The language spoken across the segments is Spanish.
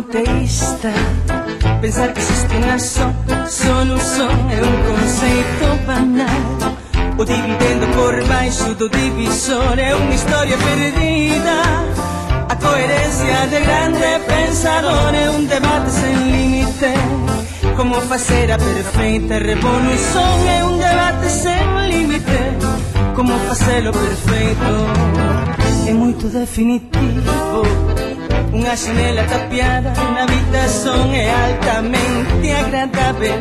monoteísta Pensar que existe unha só solución É un conceito banal. O dividendo por baixo do divisor É unha historia perdida. A coherencia de grande pensador É un debate sen límite. Como facer a perfeita revolución É un debate sen límite. Como facelo perfeito É moito definitivo Unha xanela tapiada na habitación é altamente agradável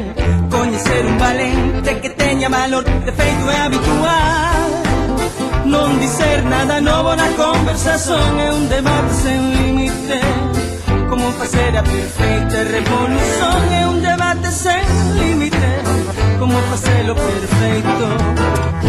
Coñecer un valente que teña valor de feito é habitual. Non dicer nada novo na conversación é un debate sen límite. Como facer a perfeita revolución é un debate sen límite. Como facelo perfeito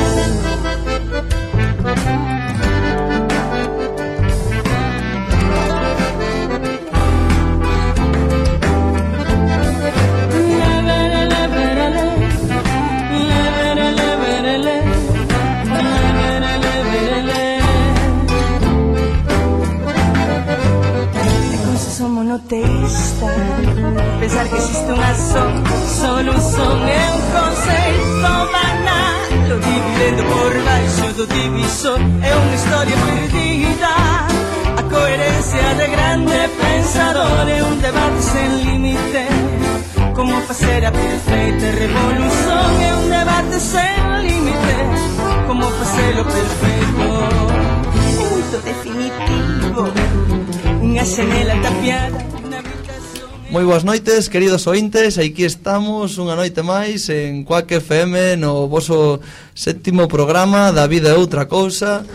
A perfeita Revolución é un debate sen límites Como facelo perfecto. É moito definitivo. Unha xanela tapiada Moi boas noites, queridos ointes, aquí estamos unha noite máis en Quack FM no voso séptimo programa da vida é outra cousa.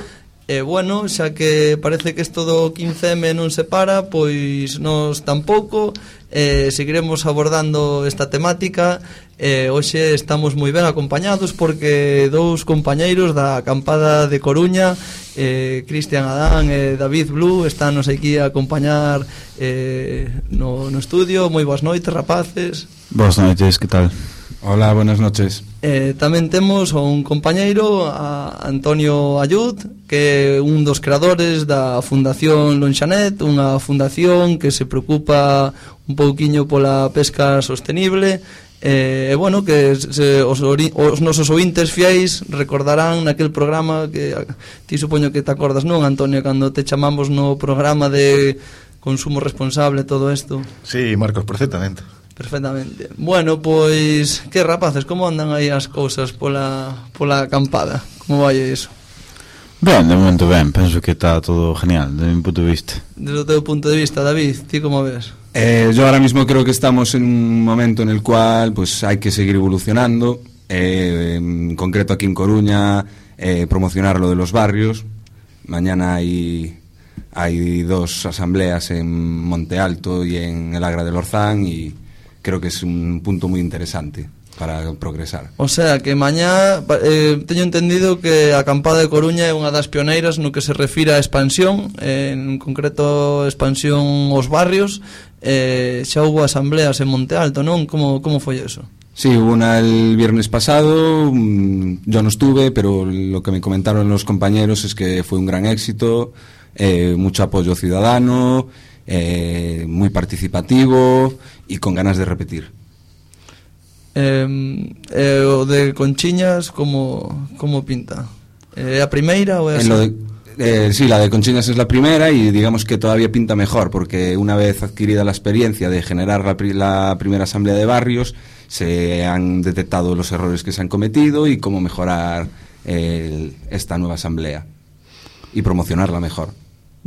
E bueno, xa que parece que isto do 15M non se para, pois nos tampouco, eh, seguiremos abordando esta temática. Eh, hoxe estamos moi ben acompañados porque dous compañeiros da acampada de Coruña, eh, Cristian Adán e David Blue, estános aquí a acompañar eh, no, no estudio. Moi boas noites, rapaces. Boas noites, que tal? Hola, buenas noches. Eh, tamén temos un compañeiro, a Antonio Ayud, que é un dos creadores da Fundación Lonxanet, unha fundación que se preocupa un pouquiño pola pesca sostenible eh, e, eh, eh, bueno, que se, os, ori, os nosos ointes fiéis recordarán naquel programa que ti supoño que te acordas, non, Antonio, cando te chamamos no programa de consumo responsable todo isto. Sí, Marcos, perfectamente. Perfectamente. Bueno, pois, que rapaces, como andan aí as cousas pola, pola acampada? Como vai iso? Ben, de momento ben, penso que está todo genial, de mi punto de vista. Desde o teu punto de vista, David, ti como ves? Eh, yo ahora mismo creo que estamos en un momento en el cual pues hay que seguir evolucionando, eh, en concreto aquí en Coruña, eh, promocionar lo de los barrios. Mañana hay, hay dos asambleas en Monte Alto y en el Agra del Orzán y creo que es un punto muy interesante para progresar. O sea, que mañá eh, teño entendido que a Campada de Coruña é unha das pioneiras no que se refira a expansión, eh, en concreto expansión aos barrios, eh, xa houve asambleas en Monte Alto, non? Como, como foi eso? Sí, hubo una el viernes pasado, mm, yo no estuve, pero lo que me comentaron los compañeros es que fue un gran éxito, eh, mucho apoyo ciudadano, eh, muy participativo y con ganas de repetir. Eh, eh, o de Conchiñas, como, como pinta? É eh, a primeira ou é a En lo de, eh, sí, la de Conchiñas es la primera y digamos que todavía pinta mejor porque una vez adquirida la experiencia de generar la, pri la primera asamblea de barrios se han detectado los errores que se han cometido y cómo mejorar eh, esta nueva asamblea y promocionarla mejor.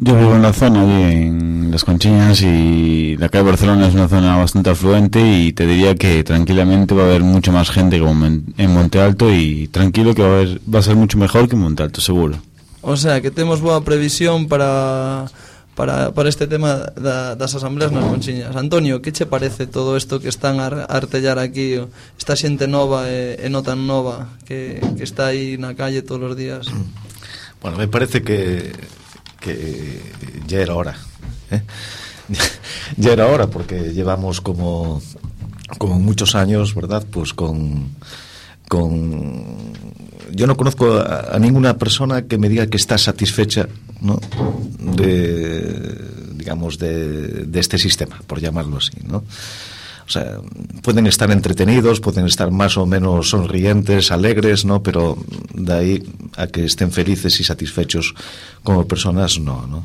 Yo vivo en la zona, allí en Las Conchinas, y la calle Barcelona es una zona bastante afluente y te diría que tranquilamente va a haber mucha más gente que en Monte Alto y tranquilo que va a, haber, va a ser mucho mejor que en Monte Alto, seguro. O sea, que temos boa previsión para, para, para este tema da, das asambleas nas Conchiñas. Antonio, que che parece todo isto que están a artellar aquí? Esta xente nova e, e no tan nova que, que está aí na calle todos os días. Bueno, me parece que que ya era hora. ¿eh? ya era hora porque llevamos como, como muchos años, ¿verdad? Pues con, con... Yo no conozco a, a ninguna persona que me diga que está satisfecha ¿no? de, digamos, de, de este sistema, por llamarlo así, ¿no? O sea, pueden estar entretenidos, pueden estar más o menos sonrientes, alegres, ¿no? Pero de ahí a que estén felices y satisfechos como personas, no, ¿no?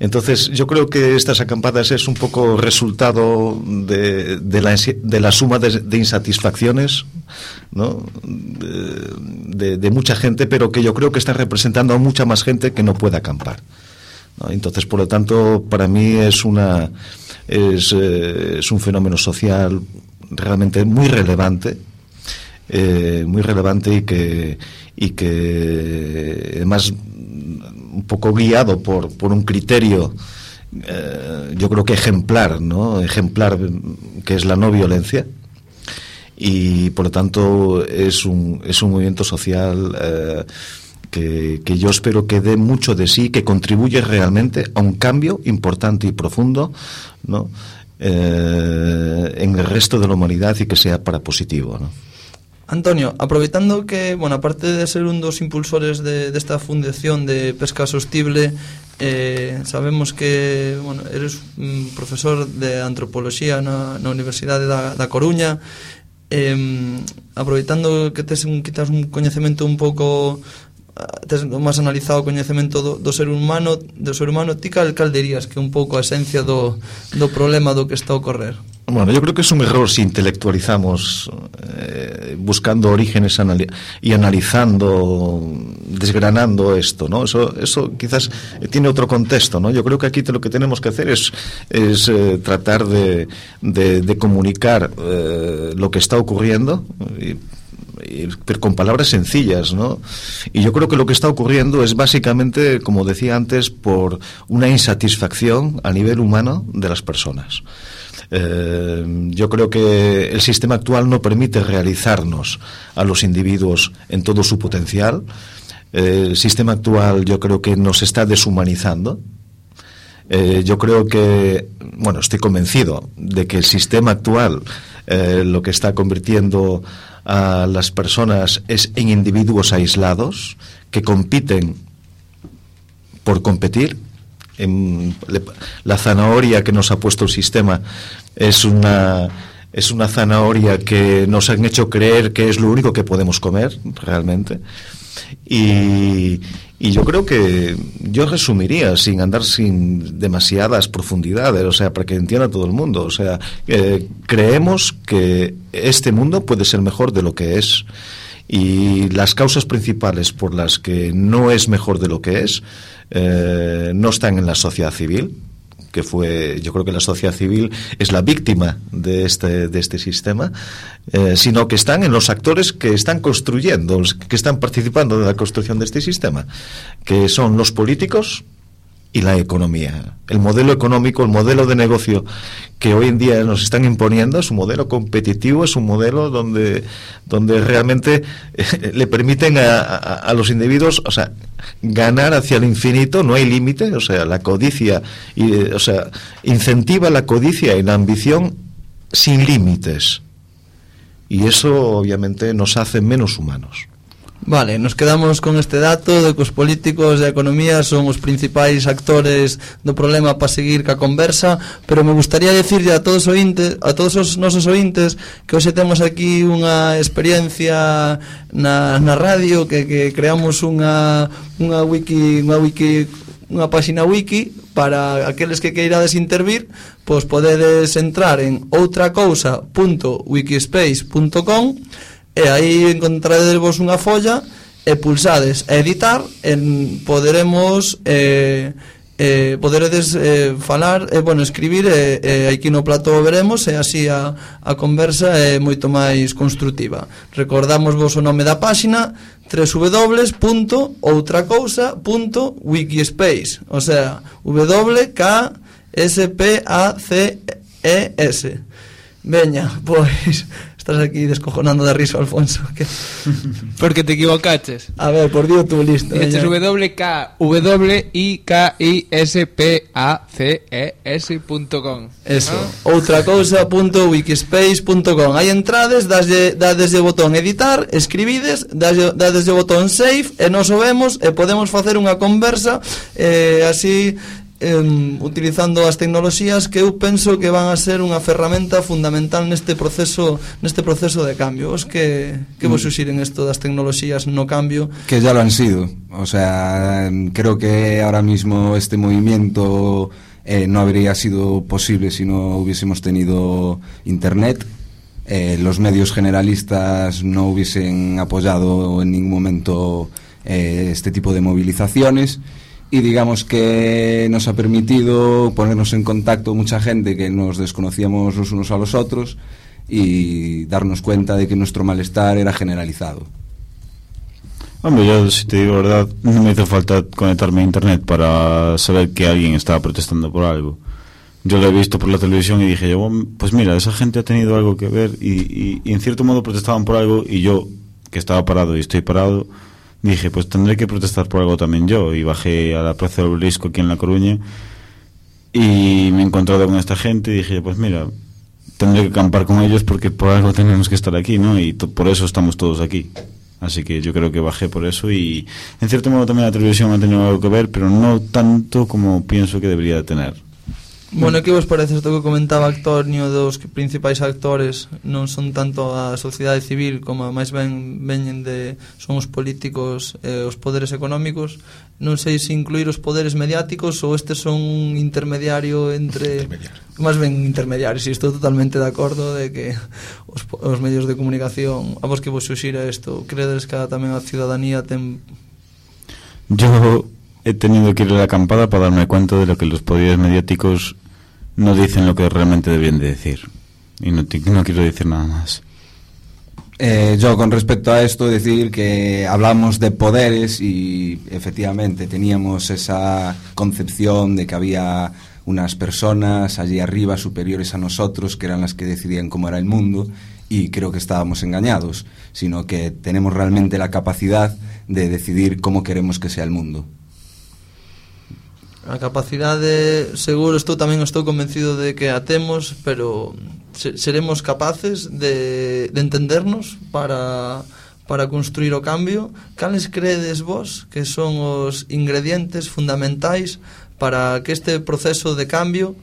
Entonces, yo creo que estas acampadas es un poco resultado de, de, la, de la, suma de, insatisfacciones, ¿no? De, de, mucha gente, pero que yo creo que está representando a mucha más gente que no puede acampar. Entonces, por lo tanto, para mí es una es, eh, un fenómeno social realmente muy relevante, eh, muy relevante y que, y que además un poco guiado por, por un criterio eh, yo creo que ejemplar, ¿no? Ejemplar que es la no violencia y por lo tanto es un, es un movimiento social que, que, yo espero que dé mucho de sí, que contribuye realmente a un cambio importante y profundo ¿no? Eh, en el resto de la humanidad y que sea para positivo. ¿no? Antonio, aproveitando que, bueno, aparte de ser un dos impulsores de, de esta fundación de pesca sostible, eh, sabemos que, bueno, eres un profesor de antropoloxía na, na Universidade da, da Coruña, eh, aproveitando que tes un, quitas un coñecemento un pouco tes máis analizado o coñecemento do, do ser humano do ser humano, ti cal, cal dirías que un pouco a esencia do, do problema do que está a ocorrer? Bueno, yo creo que es un error si intelectualizamos eh, buscando orígenes anali y analizando, desgranando esto, ¿no? Eso, eso quizás tiene otro contexto, ¿no? Yo creo que aquí lo que tenemos que hacer es, es eh, tratar de, de, de comunicar eh, lo que está ocurriendo y, pero con palabras sencillas, ¿no? Y yo creo que lo que está ocurriendo es básicamente, como decía antes, por una insatisfacción a nivel humano de las personas. Eh, yo creo que el sistema actual no permite realizarnos a los individuos en todo su potencial. Eh, el sistema actual yo creo que nos está deshumanizando. Eh, yo creo que, bueno, estoy convencido de que el sistema actual lo que está convirtiendo a las personas es en individuos aislados que compiten por competir. En, la zanahoria que nos ha puesto el sistema es una es una zanahoria que nos han hecho creer que es lo único que podemos comer realmente y, yo creo que yo resumiría sin andar sin demasiadas profundidades, o sea, para que entienda todo el mundo. O sea, eh, creemos que este mundo puede ser mejor de lo que es y las causas principales por las que no es mejor de lo que es eh, no están en la sociedad civil, que fue, yo creo que la sociedad civil es la víctima de este, de este sistema, eh, sino que están en los actores que están construyendo, que están participando de la construcción de este sistema, que son los políticos, y la economía. El modelo económico, el modelo de negocio que hoy en día nos están imponiendo es un modelo competitivo, es un modelo donde, donde realmente eh, le permiten a, a, los individuos, o sea, ganar hacia el infinito, no hay límite, o sea, la codicia, y, o sea, incentiva la codicia y la ambición sin límites. Y eso obviamente nos hace menos humanos. Vale, nos quedamos con este dato de que os políticos e a economía son os principais actores do problema para seguir ca conversa, pero me gustaría decirle a todos ointes, a todos os nosos ointes que hoxe temos aquí unha experiencia na, na radio que, que creamos unha, unha wiki, unha wiki unha páxina wiki para aqueles que queirades intervir pois podedes entrar en outracousa.wikispace.com e aí encontrarevos unha folla e pulsades. A editar en poderemos eh, eh, poderedes eh, falar e eh, bueno, escribir e eh, eh, aquí no plato veremos e así a, a conversa é eh, moito máis construtiva. Recordamos vos o nome da páxina www.outracousa.wikispace o sea, w k s p a c e s. Veña, pois estás aquí descojonando de riso, Alfonso. Que... Porque te equivocaches. A ver, por Dios tú, listo. Dices W I K I S P A C E S.com. Eso. ¿no? Outra cousa, punto wikispace.com Hai entrades, daslle, dades o botón editar, escribides, daslle, dades o botón save, e nos o vemos, e podemos facer unha conversa, eh, así em, utilizando as tecnoloxías que eu penso que van a ser unha ferramenta fundamental neste proceso neste proceso de cambio. Os que, que vos mm. suxiren isto das tecnoloxías no cambio? Que ya lo han sido. O sea, creo que ahora mismo este movimiento eh, no habría sido posible si no hubiésemos tenido internet, eh, los medios generalistas no hubiesen apoyado en ningún momento eh, este tipo de movilizaciones y digamos que nos ha permitido ponernos en contacto mucha gente que nos desconocíamos los unos a los otros y darnos cuenta de que nuestro malestar era generalizado. Hombre, yo si te digo verdad, no me hizo falta conectarme a internet para saber que alguien estaba protestando por algo. Yo lo he visto por la televisión y dije, pues mira, esa gente ha tenido algo que ver y en cierto modo protestaban por algo y yo, que estaba parado y estoy parado, dije, pues tendré que protestar por algo también yo. Y bajé a la Plaza del Obelisco aquí en La Coruña y me he encontrado con esta gente y dije, pues mira, tendré que acampar con ellos porque por algo tenemos que estar aquí, ¿no? Y por eso estamos todos aquí. Así que yo creo que bajé por eso y en cierto modo también la televisión ha tenido algo que ver, pero no tanto como pienso que debería de tener. Bueno, mm. que vos parece isto que comentaba Actornio dos que principais actores non son tanto a sociedade civil como máis ben veñen de son os políticos e eh, os poderes económicos non sei se incluir os poderes mediáticos ou estes son un intermediario entre intermediario. máis ben intermediarios, e estou totalmente de acordo de que os, os medios de comunicación a vos que vos xuxira isto credes que tamén a ciudadanía ten Yo he tenido que ir a la acampada para darme cuenta de lo que los poderes mediáticos no dicen lo que realmente deben de decir. Y no, no quiero decir nada más. Eh, yo con respecto a esto decir que hablamos de poderes y efectivamente teníamos esa concepción de que había unas personas allí arriba superiores a nosotros que eran las que decidían cómo era el mundo y creo que estábamos engañados, sino que tenemos realmente la capacidad de decidir cómo queremos que sea el mundo. A capacidade, seguro, estou tamén estou convencido de que a temos, pero seremos capaces de, de entendernos para para construir o cambio, cales credes vos que son os ingredientes fundamentais para que este proceso de cambio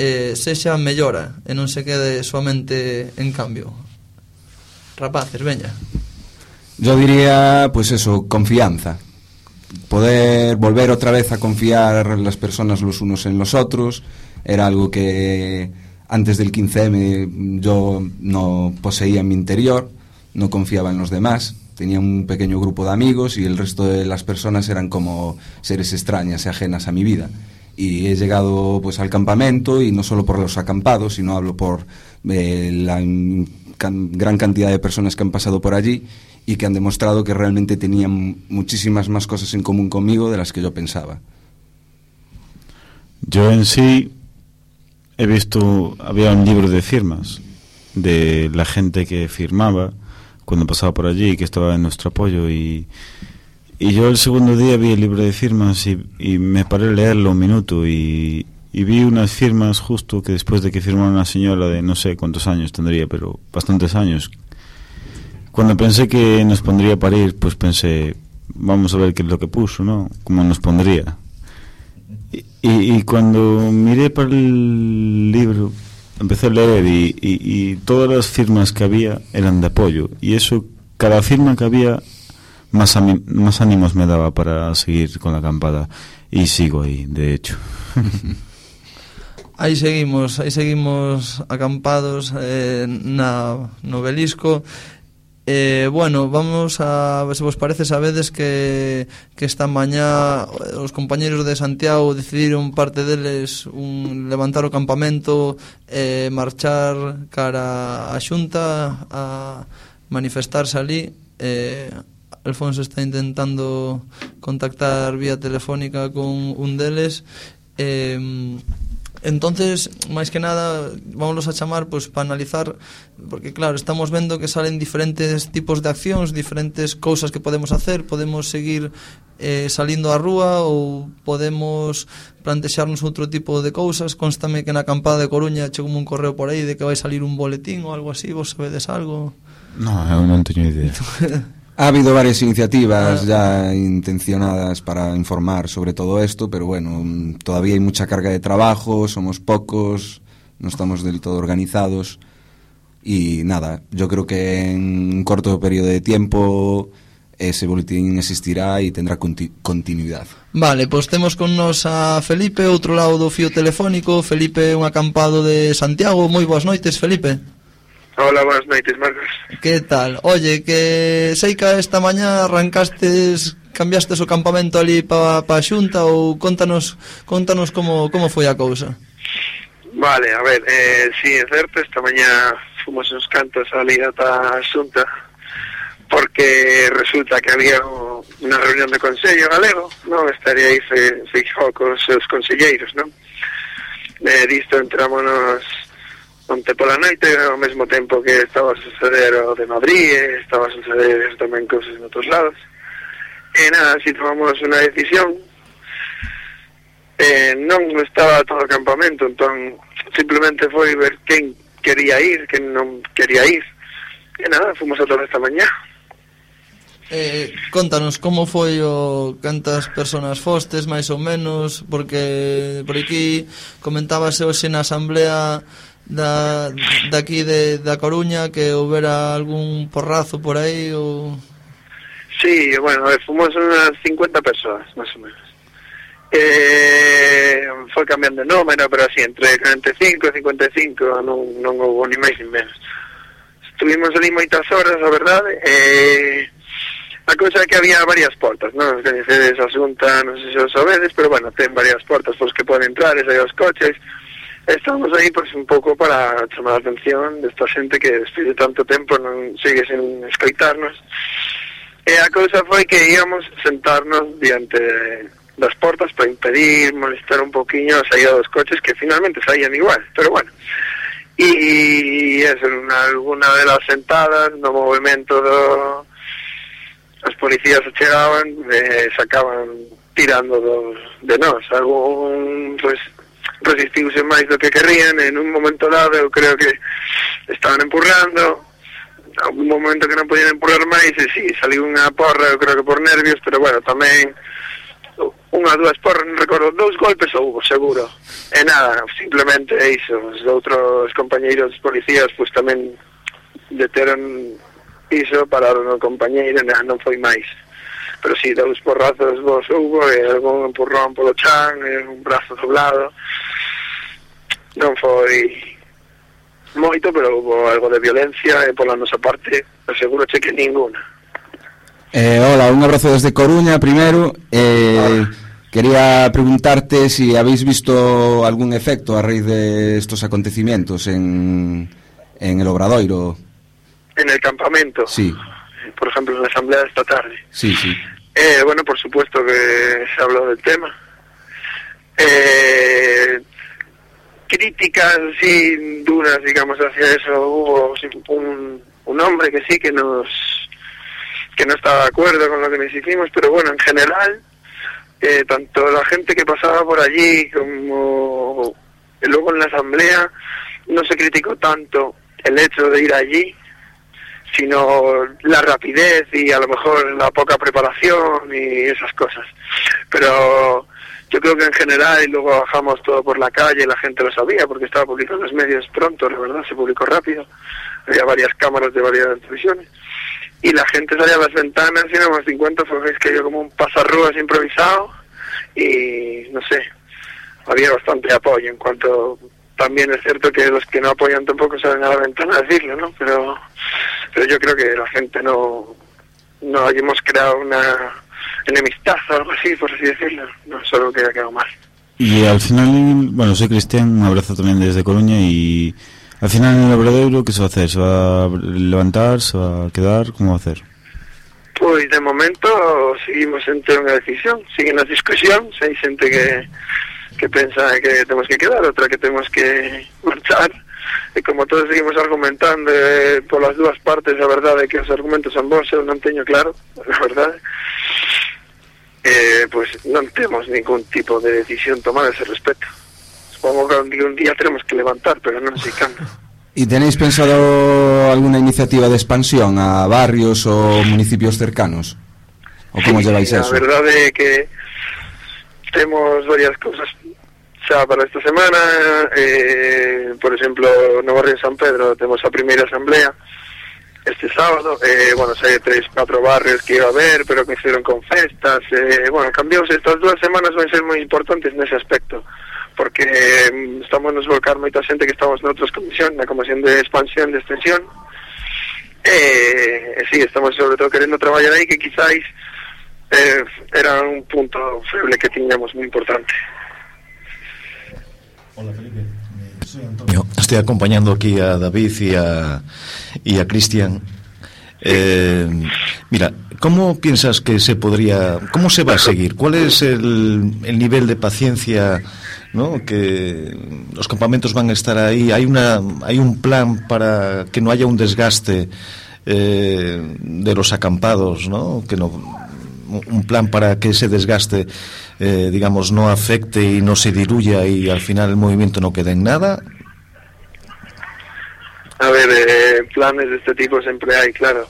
eh, sexa mellora e non se quede somente en cambio? Rapaces, veña. Yo diría, pues eso, confianza. Poder volver otra vez a confiar las personas los unos en los otros. Era algo que antes del 15M yo no poseía en mi interior, no confiaba en los demás, tenía un pequeño grupo de amigos y el resto de las personas eran como seres extrañas y ajenas a mi vida. Y he llegado pues al campamento y no solo por los acampados, sino hablo por eh, la gran cantidad de personas que han pasado por allí y que han demostrado que realmente tenían muchísimas más cosas en común conmigo de las que yo pensaba. Yo en sí he visto, había un libro de firmas de la gente que firmaba cuando pasaba por allí y que estaba en nuestro apoyo y, y yo el segundo día vi el libro de firmas y, me paré a leerlo un minuto y, y vi unas firmas justo que después de que firmó una señora de no sé cuántos años tendría, pero bastantes años, cuando pensé que nos pondría a parir, pues pensé, vamos a ver qué es lo que puso, ¿no? Cómo nos pondría. Y, y, cuando miré para el libro, empecé a leer y, todas las firmas que había eran de apoyo. Y eso, cada firma que había, más, más ánimos me daba para seguir con la acampada. Y sigo ahí, de hecho. Aí seguimos, aí seguimos acampados eh, na, no Belisco Eh, bueno, vamos a se vos parece sabedes que, que esta mañá eh, os compañeros de Santiago decidiron parte deles un levantar o campamento e eh, marchar cara a Xunta a manifestarse ali eh, Alfonso está intentando contactar vía telefónica con un deles. Eh, Entonces, máis que nada, vámonos a chamar pois, para analizar, porque claro, estamos vendo que salen diferentes tipos de accións, diferentes cousas que podemos hacer, podemos seguir eh, salindo á rúa ou podemos plantexarnos outro tipo de cousas. Constame que na acampada de Coruña chegou un correo por aí de que vai salir un boletín ou algo así, vos sabedes algo? No, eu non teño idea. Ha habido varias iniciativas ah. ya intencionadas para informar sobre todo esto, pero bueno, mm, todavía hay mucha carga de trabajo, somos pocos, no estamos del todo organizados y nada, yo creo que en un corto periodo de tiempo ese boletín existirá y tendrá continu continuidad. Vale, pois temos con nos a Felipe, outro lado do fío telefónico. Felipe, un acampado de Santiago. Moi boas noites, Felipe. Hola, buenas noites, Marcos. Que tal? Oye, que sei que esta mañá arrancastes, cambiastes o campamento ali pa, pa xunta ou contanos, contanos como, como foi a cousa. Vale, a ver, eh, sí, é certo, esta mañá fomos uns cantos ali ata a xunta porque resulta que había unha reunión de Consello Galego, non? Estaría aí fe, se, se con os seus conselleiros, non? Eh, disto entrámonos onte pola noite ao mesmo tempo que estaba a suceder o de Madrid estaba a suceder tamén cousas en outros lados. E nada, si tomamos unha decisión. Eh, non estaba todo o campamento entón simplemente foi ver quen quería ir, quen non quería ir. E nada, fomos a toda esta mañá. Eh, contanos como foi o cantas persoas fostes máis ou menos? Porque por aquí comentábase hoxe na asamblea da, daqui de, da Coruña que houbera algún porrazo por aí ou... Sí, bueno, eh, fomos unas 50 persoas, máis ou menos. Eh, foi cambiando de número, pero así, entre 45 e 55 non, non houve ni máis ni menos. Estuvimos ali moitas horas, a verdade, eh, a cousa é que había varias portas, non? Coñecedes a xunta, non sei se o sabedes, pero bueno, ten varias portas pois que poden entrar, e os coches, Estamos aí pois un pouco para chamar a atención desta xente que despois de tanto tempo non sigue sen escoitarnos. E a cousa foi que íamos sentarnos diante das portas para impedir, molestar un poquinho a saída dos coches que finalmente saían igual, pero bueno. E eso, una, alguna de las sentadas no movimento do as policías chegaban e sacaban tirando dos, de nós algún pues, resistiuse máis do que querrían e nun momento dado eu creo que estaban empurrando algún momento que non podían empurrar máis e si, sí, saliu unha porra eu creo que por nervios, pero bueno, tamén unha, dúas porras, non recordo, dous golpes ou seguro. E nada, simplemente iso. Os outros compañeiros policías, pois pues, tamén deteron iso, pararon o compañeiro, e non foi máis pero si sí, dous porrazos vos houbo e algún empurrón polo chan e un brazo doblado. Non foi moito, pero houbo algo de violencia e pola nosa parte seguro che que ninguna. Eh, hola, un abrazo desde Coruña primeiro. Eh, hola. Quería preguntarte se si habéis visto algún efecto a raíz de estos acontecimientos en, en el Obradoiro. En el campamento? Sí. Por ejemplo, en la asamblea de esta tarde. Sí, sí. Eh, bueno, por supuesto que se habló del tema. Eh, críticas así duras, digamos, hacia eso. Hubo un, un hombre que sí que nos que no estaba de acuerdo con lo que nos hicimos, pero bueno, en general, eh, tanto la gente que pasaba por allí como luego en la asamblea, no se criticó tanto el hecho de ir allí, sino la rapidez y a lo mejor la poca preparación y esas cosas. Pero yo creo que en general, y luego bajamos todo por la calle, la gente lo sabía porque estaba publicado en los medios pronto, la verdad, se publicó rápido. Había varias cámaras de varias televisiones. Y la gente salía a las ventanas y éramos 50 fue que yo como un pasarrúas improvisado y no sé, había bastante apoyo en cuanto también es cierto que los que no apoyan tampoco salen a la ventana a decirlo, ¿no? Pero pero yo creo que la gente no, no hemos creado una enemistad o algo así, por así decirlo, no solo que haya quedado mal. Y al final, bueno, soy Cristian, un abrazo también desde Coruña y al final en el Obradoiro, ¿qué se va a hacer? ¿Se va a levantar? ¿Se va a quedar? ¿Cómo va a hacer? Pois de momento seguimos entre unha decisión, siguen as discusións, hai xente que, que pensa que temos que quedar, outra que temos que marchar, e como todos seguimos argumentando eh, polas dúas partes, a verdade é que os argumentos son bons, eu non teño claro, a verdade, eh, pois non temos ningún tipo de decisión tomada a ese respecto. Supongo que un día, un día tenemos que levantar, pero non sei cando. ¿Y tenéis pensado alguna iniciativa de expansión a barrios o municipios cercanos? ¿O cómo Sí, lleváis a eso? verdade é que temos varias cousas xa para esta semana eh, por exemplo no barrio de San Pedro temos a primeira asamblea este sábado. Eh, bueno, sei tres, catro barrios que iba a haber pero que hicieron con festas. Eh, bueno, cambiamos estas dúas semanas van ser moi importantes nese aspecto porque eh, estamos nos volcar moita xente que estamos noutras comisión na comisión de expansión de extensión. Eh, sí, estamos sobre todo querendo traballar aí que quizáis eh, era un punto feble que tiñamos moi importante Yo estoy acompañando aquí a David y a, y a Cristian. Eh, mira, ¿cómo piensas que se podría, cómo se va a seguir? ¿Cuál es el, el nivel de paciencia, ¿no? Que los campamentos van a estar ahí. Hay una, hay un plan para que no haya un desgaste eh, de los acampados, ¿no? Que no, un plan para que ese desgaste, eh, digamos, no afecte y no se diluya y al final el movimiento no quede en nada. A ver, eh, planes de este tipo siempre hay, claro.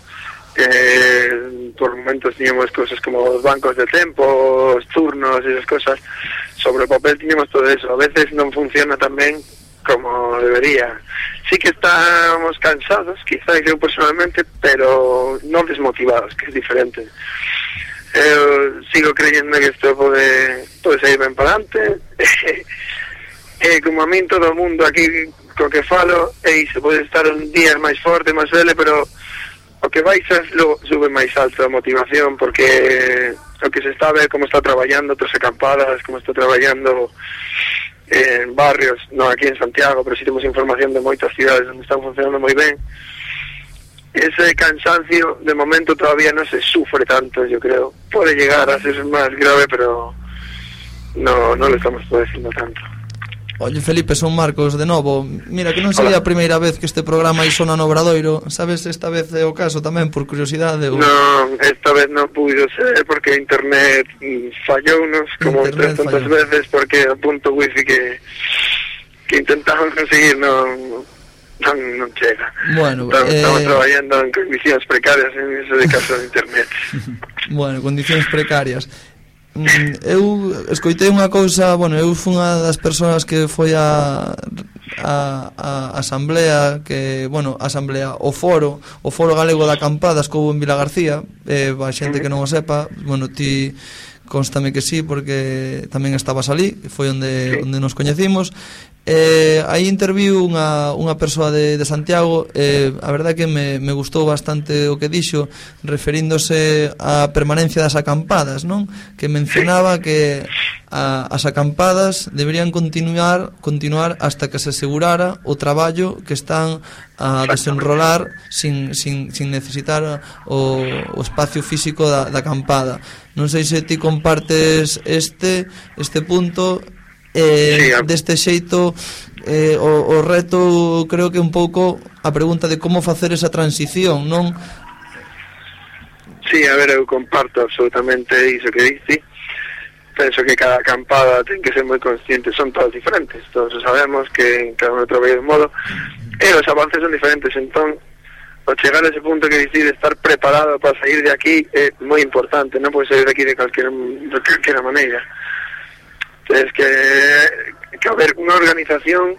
Eh, por momentos teníamos cosas como los bancos de tiempo, turnos y esas cosas. Sobre papel teníamos todo eso. A veces no funciona tan bien como debería. Sí que estamos cansados, quizás yo personalmente, pero no desmotivados, que es diferente. eu sigo creyendo que isto pode, pode seguir ben para adelante. E eh, como a min todo o mundo aquí co que falo eh, é iso, pode estar un día máis forte, máis vele, pero o que vais é lo, sube máis alto a motivación porque o que se está a ver como está traballando outras acampadas, como está traballando en eh, barrios, non aquí en Santiago, pero si temos información de moitas cidades onde están funcionando moi ben, ese cansancio de momento todavía no se sufre tanto, yo creo. Puede llegar a ser más grave, pero no, no lo estamos padeciendo tanto. Oye, Felipe, son Marcos, de novo Mira, que non sería a primeira vez que este programa aí sona no Obradoiro Sabes esta vez é o caso tamén, por curiosidade? Ou... Non, esta vez non puido ser porque internet fallounos Como internet tantas fallou. veces porque o punto wifi que, que intentamos conseguir non, non, non chega bueno, estamos, eh... estamos traballando en condicións precarias en ese de caso de internet. Bueno, condicións precarias. Mm, eu escoitei unha cousa, bueno, eu fui unha das persoas que foi a a, a asamblea que, bueno, asamblea o foro, o foro galego da acampada escou en Vila García, eh, a xente que non o sepa, bueno, ti constame que sí porque tamén estabas ali, foi onde onde nos coñecimos Eh, aí interviu unha, unha persoa de, de Santiago eh, A verdad que me, me gustou bastante o que dixo Referíndose á permanencia das acampadas non? Que mencionaba que a, as acampadas deberían continuar continuar hasta que se asegurara o traballo que están a desenrolar sin, sin, sin necesitar o, o espacio físico da, da acampada. Non sei se ti compartes este este punto Eh, sí, a... deste xeito eh, o, o reto creo que un pouco a pregunta de como facer esa transición, non? Sí, a ver, eu comparto absolutamente iso que diste. Penso que cada acampada ten que ser moi consciente, son todas diferentes, todos sabemos que cada un traballa de modo, e os avances son diferentes, entón, o chegar a ese punto que dicir estar preparado para sair de aquí é moi importante, non pode sair de aquí de calquera, de calquera maneira. Uh Tens que, que haber unha organización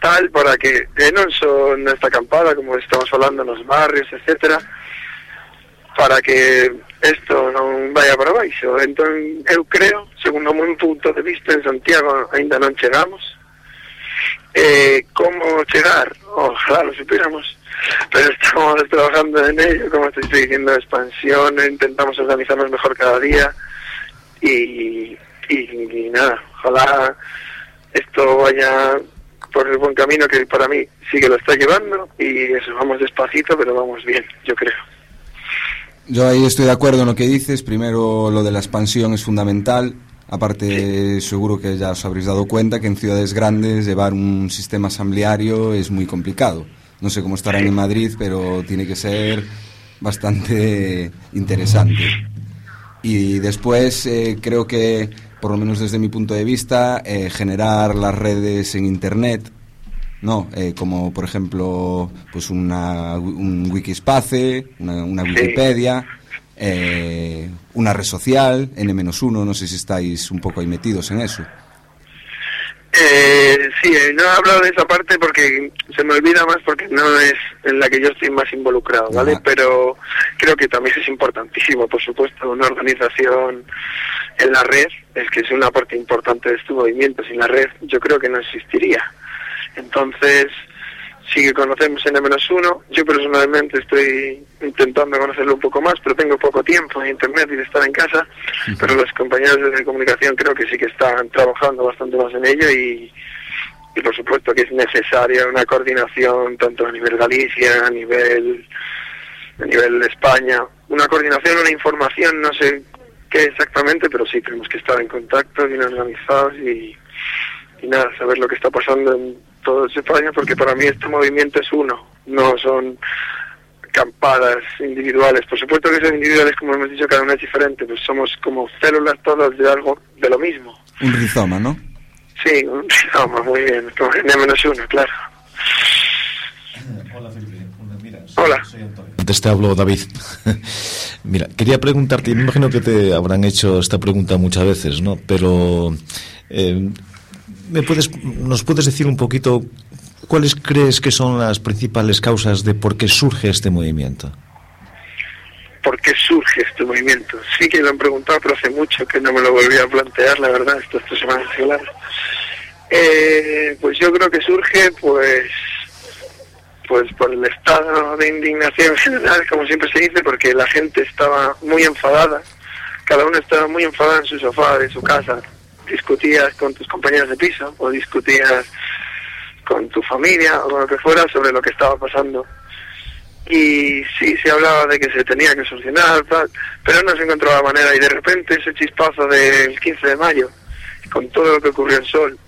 tal para que, e non só nesta acampada, como estamos falando nos barrios, etcétera, para que isto non vaya para baixo. Entón, eu creo, o meu punto de vista, en Santiago ainda non chegamos. Eh, como chegar? Ojalá lo supiéramos. pero estamos trabajando en ello, como estoy diciendo, expansión, intentamos organizarnos mejor cada día y, y, y nada, ojalá esto vaya por el buen camino que para mí sí que lo está llevando y eso, vamos despacito, pero vamos bien, yo creo. Yo ahí estoy de acuerdo en lo que dices. Primero, lo de la expansión es fundamental. Aparte, seguro que ya os habréis dado cuenta que en ciudades grandes llevar un sistema asambleario es muy complicado. No sé cómo estarán en Madrid, pero tiene que ser bastante interesante. Y después, eh, creo que, por lo menos desde mi punto de vista, eh, generar las redes en Internet no, eh, como por ejemplo pues una, un Wikispace, una, una Wikipedia, eh, una red social, N-1, no sé si estáis un poco ahí metidos en eso. Eh, sí, eh, no he hablado de esa parte porque se me olvida más porque no es en la que yo estoy más involucrado, ¿vale? Ajá. Pero creo que también es importantísimo, por supuesto, una organización en la red, es que es una parte importante de este movimiento. Sin la red yo creo que no existiría. Entonces, sí que conocemos N-1, yo personalmente estoy intentando conocerlo un poco más, pero tengo poco tiempo en internet y de estar en casa, pero los compañeros de comunicación creo que sí que están trabajando bastante más en ello y, y por supuesto que es necesaria una coordinación tanto a nivel Galicia, a nivel a nivel de España, una coordinación, una información, no sé qué exactamente, pero sí tenemos que estar en contacto, bien organizados y, y nada, saber lo que está pasando en toda España, porque para mí este movimiento es uno, no son campadas individuales. Por supuesto que son individuales, como hemos dicho, cada una es diferente, pues somos como células todas de algo, de lo mismo. Un rizoma, ¿no? Sí, un rizoma, muy bien, como N-1, claro. Hola, Felipe. Mira, Hola. Antes te hablo, David. Mira, quería preguntarte, me imagino que te habrán hecho esta pregunta muchas veces, ¿no? Pero, eh, ¿me puedes, ¿nos puedes decir un poquito cuáles crees que son las principales causas de por qué surge este movimiento? ¿Por qué surge este movimiento? Sí que lo han preguntado, pero hace mucho que no me lo volví a plantear, la verdad, estas tres semanas claro. Eh, pues yo creo que surge, pues, pues por el estado de indignación general, como siempre se dice, porque la gente estaba muy enfadada, cada uno estaba muy enfadado en su sofá de su casa, discutías con tus compañeros de piso o discutías con tu familia o con lo que fuera sobre lo que estaba pasando. Y sí, se hablaba de que se tenía que solucionar, tal, pero no se encontraba manera y de repente ese chispazo del 15 de mayo, con todo lo que ocurrió en Sol,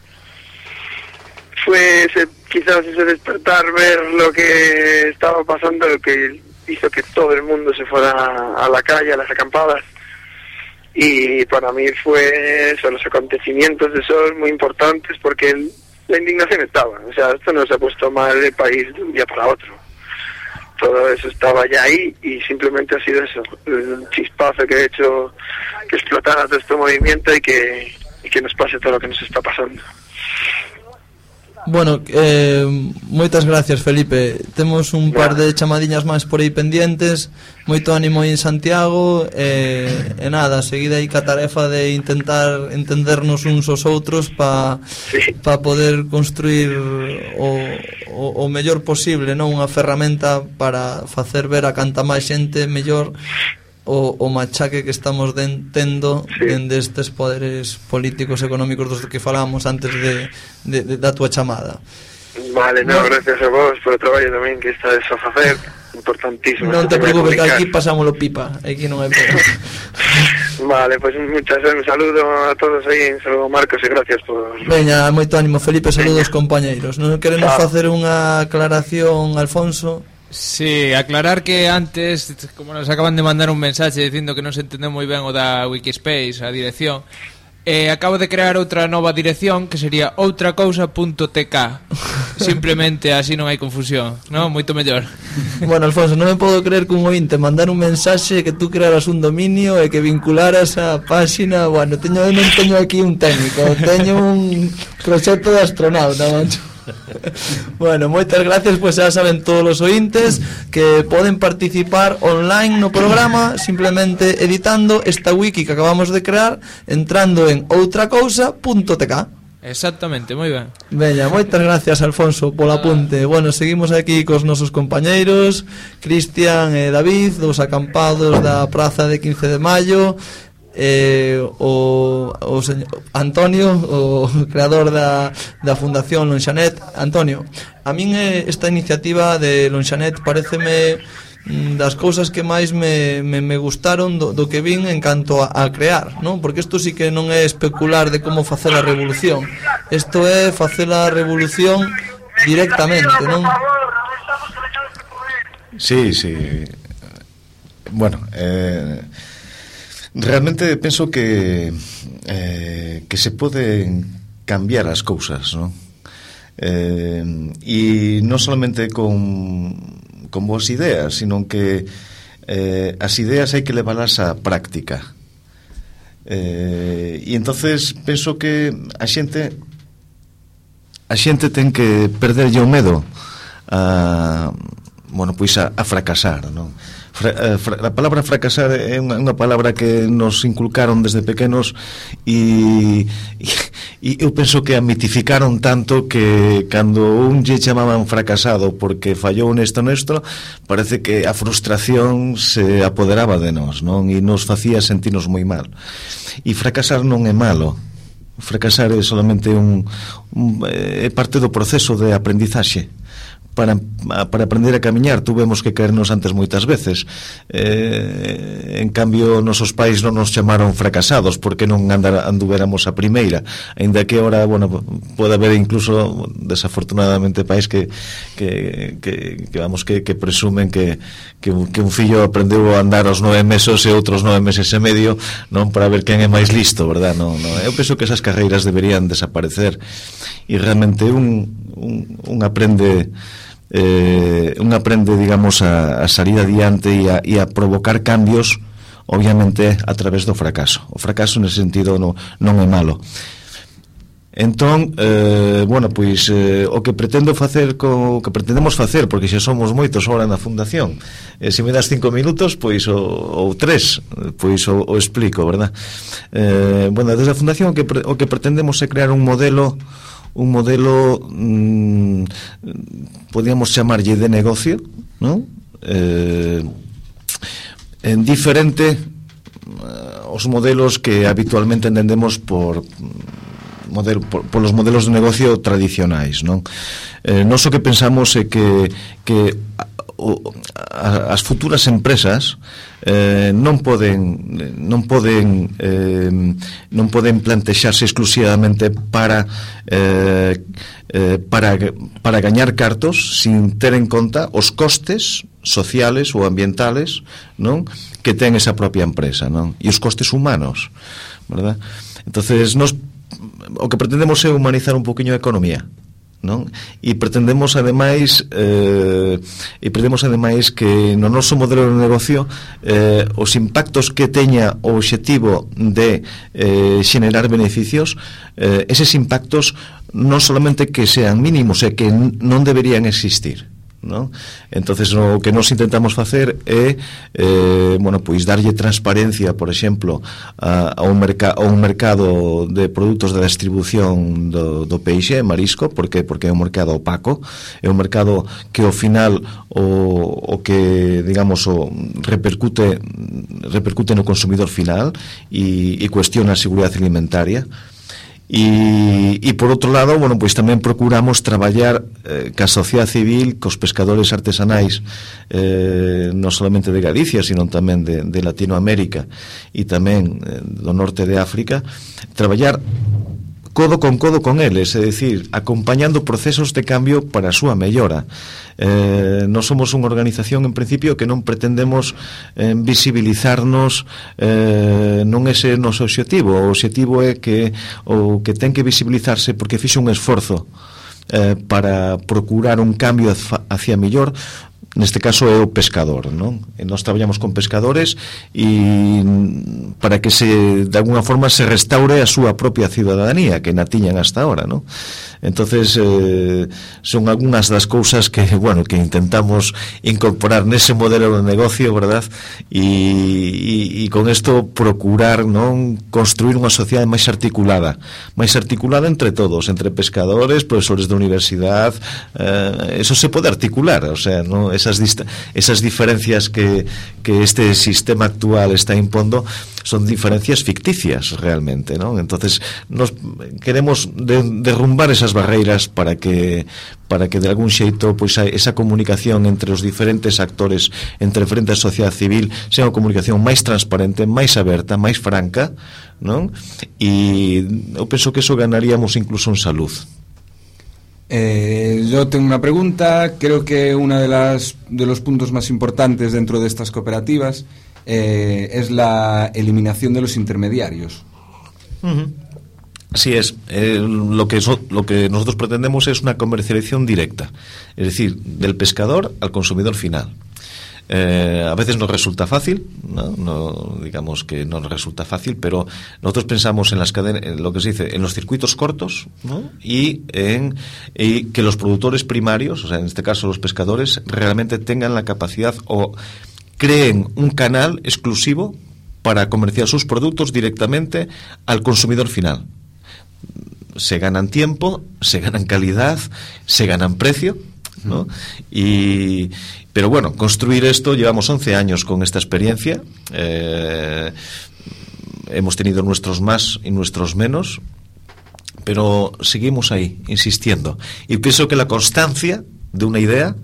fue ese, quizás ese despertar, ver lo que estaba pasando, lo que hizo que todo el mundo se fuera a la calle, a las acampadas. Y para mí fue eso, los acontecimientos de Sol muy importantes porque el- la indignación estaba. O sea, esto no se ha puesto mal el país de un día para otro. Todo eso estaba ya ahí y simplemente ha sido eso, el chispazo que ha hecho que explotara todo este movimiento y que, y que nos pase todo lo que nos está pasando. Bueno, eh, moitas gracias Felipe. Temos un par de chamadiñas máis por aí pendientes. Moito ánimo aí en Santiago. E, eh, e nada, seguida aí ca tarefa de intentar entendernos uns aos outros Pa pa poder construir o, o, o mellor posible non Unha ferramenta para facer ver a canta máis xente mellor o, o machaque que estamos den, tendo sí. dende estes poderes políticos económicos dos que falamos antes de, de, de, da tua chamada. Vale, no, no, gracias a vos por o traballo tamén que estades a facer importantísimo. Non te preocupes, que aquí pasámoslo pipa, aquí non hai problema. vale, pois pues, muchas un saludo a todos aí, un saludo a Marcos e gracias por... Veña, moito ánimo, Felipe, saludos compañeiros. Non queremos Chao. facer unha aclaración, Alfonso, Sí, aclarar que antes, como nos acaban de mandar un mensaxe dicindo que non se entendeu moi ben o da Wikispace, a dirección, eh, acabo de crear outra nova dirección que sería outracousa.tk. Simplemente así non hai confusión, non? Moito mellor. Bueno, Alfonso, non me podo creer que un ointe mandar un mensaxe que tú crearas un dominio e que vincularas a páxina... Bueno, teño, non teño aquí un técnico, teño un proxecto de astronauta, macho bueno, moitas gracias, pois pues xa saben todos os ointes que poden participar online no programa simplemente editando esta wiki que acabamos de crear entrando en outracousa.tk. Exactamente, moi ben. Veña, moitas gracias Alfonso polo apunte. Bueno, seguimos aquí cos nosos compañeiros, Cristian e David, dos acampados da Praza de 15 de Maio eh, o, o señor, Antonio, o creador da, da Fundación Lonxanet. Antonio, a min eh, esta iniciativa de Lonxanet pareceme mm, das cousas que máis me, me, me gustaron do, do que vin en canto a, a crear, non? Porque isto sí que non é especular de como facer a revolución. Isto é facer a revolución directamente, non? Sí, sí. Bueno, eh Realmente penso que eh, que se poden cambiar as cousas, non? Eh, e non solamente con, con boas ideas, sino que eh, as ideas hai que levalas á práctica. Eh, e entonces penso que a xente a xente ten que perderlle o medo a bueno, pois a, a fracasar, non? fra, eh, fra, a palabra fracasar é unha, unha palabra que nos inculcaron desde pequenos e, e, e eu penso que a mitificaron tanto que cando un lle chamaban fracasado porque fallou nesto nesto parece que a frustración se apoderaba de nós non? E nos facía sentirnos moi mal. E fracasar non é malo. Fracasar é solamente un, un eh, é parte do proceso de aprendizaxe para, para aprender a camiñar tuvemos que caernos antes moitas veces eh, en cambio nosos pais non nos chamaron fracasados porque non andar, anduvéramos a primeira ainda que ahora, bueno, pode haber incluso desafortunadamente pais que, que, que, que vamos que, que presumen que, que, que un fillo aprendeu a andar aos nove meses e outros nove meses e medio non para ver quen é máis listo, verdad? Non, non. Eu penso que esas carreiras deberían desaparecer e realmente un, un, un aprende eh, un aprende, digamos, a, a salir adiante e a, e a provocar cambios obviamente a través do fracaso. O fracaso nesse sentido non, non é malo. Entón, eh, bueno, pois eh, o que pretendo facer co, o que pretendemos facer, porque xa somos moitos agora na fundación. Eh, se me das cinco minutos, pois o, ou tres, pois o, o explico, verdad? Eh, bueno, desde a fundación o que, o que pretendemos é crear un modelo eh, un modelo mmm, podíamos chamarlle de negocio, non? Eh, en diferente eh, os modelos que habitualmente entendemos por modelo, por, polos modelos de negocio tradicionais, non? Eh, non so que pensamos é eh, que, que o, as futuras empresas eh, non poden non poden eh, non poden plantexarse exclusivamente para eh, eh, para para gañar cartos sin ter en conta os costes sociales ou ambientales, non? que ten esa propia empresa, non? E os costes humanos, verdad? Entonces, nos o que pretendemos é humanizar un poquinho a economía, non? E pretendemos ademais eh, e pretendemos ademais que no noso modelo de negocio eh, os impactos que teña o obxectivo de eh, xenerar beneficios eh, eses impactos non solamente que sean mínimos e que non deberían existir non? Entonces o que nos intentamos facer é eh, bueno, pois darlle transparencia, por exemplo, a, a un merca, a un mercado de produtos de distribución do, do peixe, marisco, porque porque é un mercado opaco, é un mercado que ao final o, o que digamos o repercute repercute no consumidor final e, e cuestiona a seguridade alimentaria E, e por outro lado, bueno, pois tamén procuramos traballar eh, ca sociedade civil, cos pescadores artesanais eh, non solamente de Galicia, sino tamén de, de Latinoamérica e tamén eh, do norte de África traballar codo con codo con eles, é dicir, acompañando procesos de cambio para a súa mellora. Eh, non somos unha organización, en principio, que non pretendemos eh, visibilizarnos, eh, non ese é o noso objetivo. O objetivo é que o que ten que visibilizarse porque fixo un esforzo eh, para procurar un cambio hacia mellor neste caso é o pescador, non? E nós traballamos con pescadores e para que se de alguna forma se restaure a súa propia ciudadanía que na tiñan hasta ahora, non? Entonces eh, son algunhas das cousas que, bueno, que intentamos incorporar nese modelo de negocio, verdad? E, e, e con isto procurar, non, construir unha sociedade máis articulada, máis articulada entre todos, entre pescadores, profesores de universidade, eh, eso se pode articular, o sea, non esas, esas diferencias que, que este sistema actual está impondo son diferencias ficticias realmente, ¿no? Entonces nos queremos de, derrumbar esas barreiras para que para que de algún xeito pois esa comunicación entre os diferentes actores, entre frente á sociedade civil, sea unha comunicación máis transparente, máis aberta, máis franca, non? E eu penso que eso ganaríamos incluso en salud. Eh, yo tengo una pregunta, creo que uno de, los puntos más importantes dentro de estas cooperativas eh, es la eliminación de los intermediarios. Así es, eh, lo que nosotros pretendemos es una comercialización directa, es decir, del pescador al consumidor final. Eh, a veces nos resulta fácil, ¿no? digamos que no nos resulta fácil, pero nosotros pensamos en las cadenas, en lo que se dice, en los circuitos cortos y en que los productores primarios, o sea, en este caso los pescadores, realmente tengan la capacidad o creen un canal exclusivo para comerciar sus productos directamente al consumidor final. Se ganan tiempo, se ganan calidad, se ganan precio, ¿no? Y, pero bueno, construir esto, llevamos 11 años con esta experiencia. Eh, hemos tenido nuestros más y nuestros menos, pero seguimos ahí, insistiendo. Y pienso que la constancia de una idea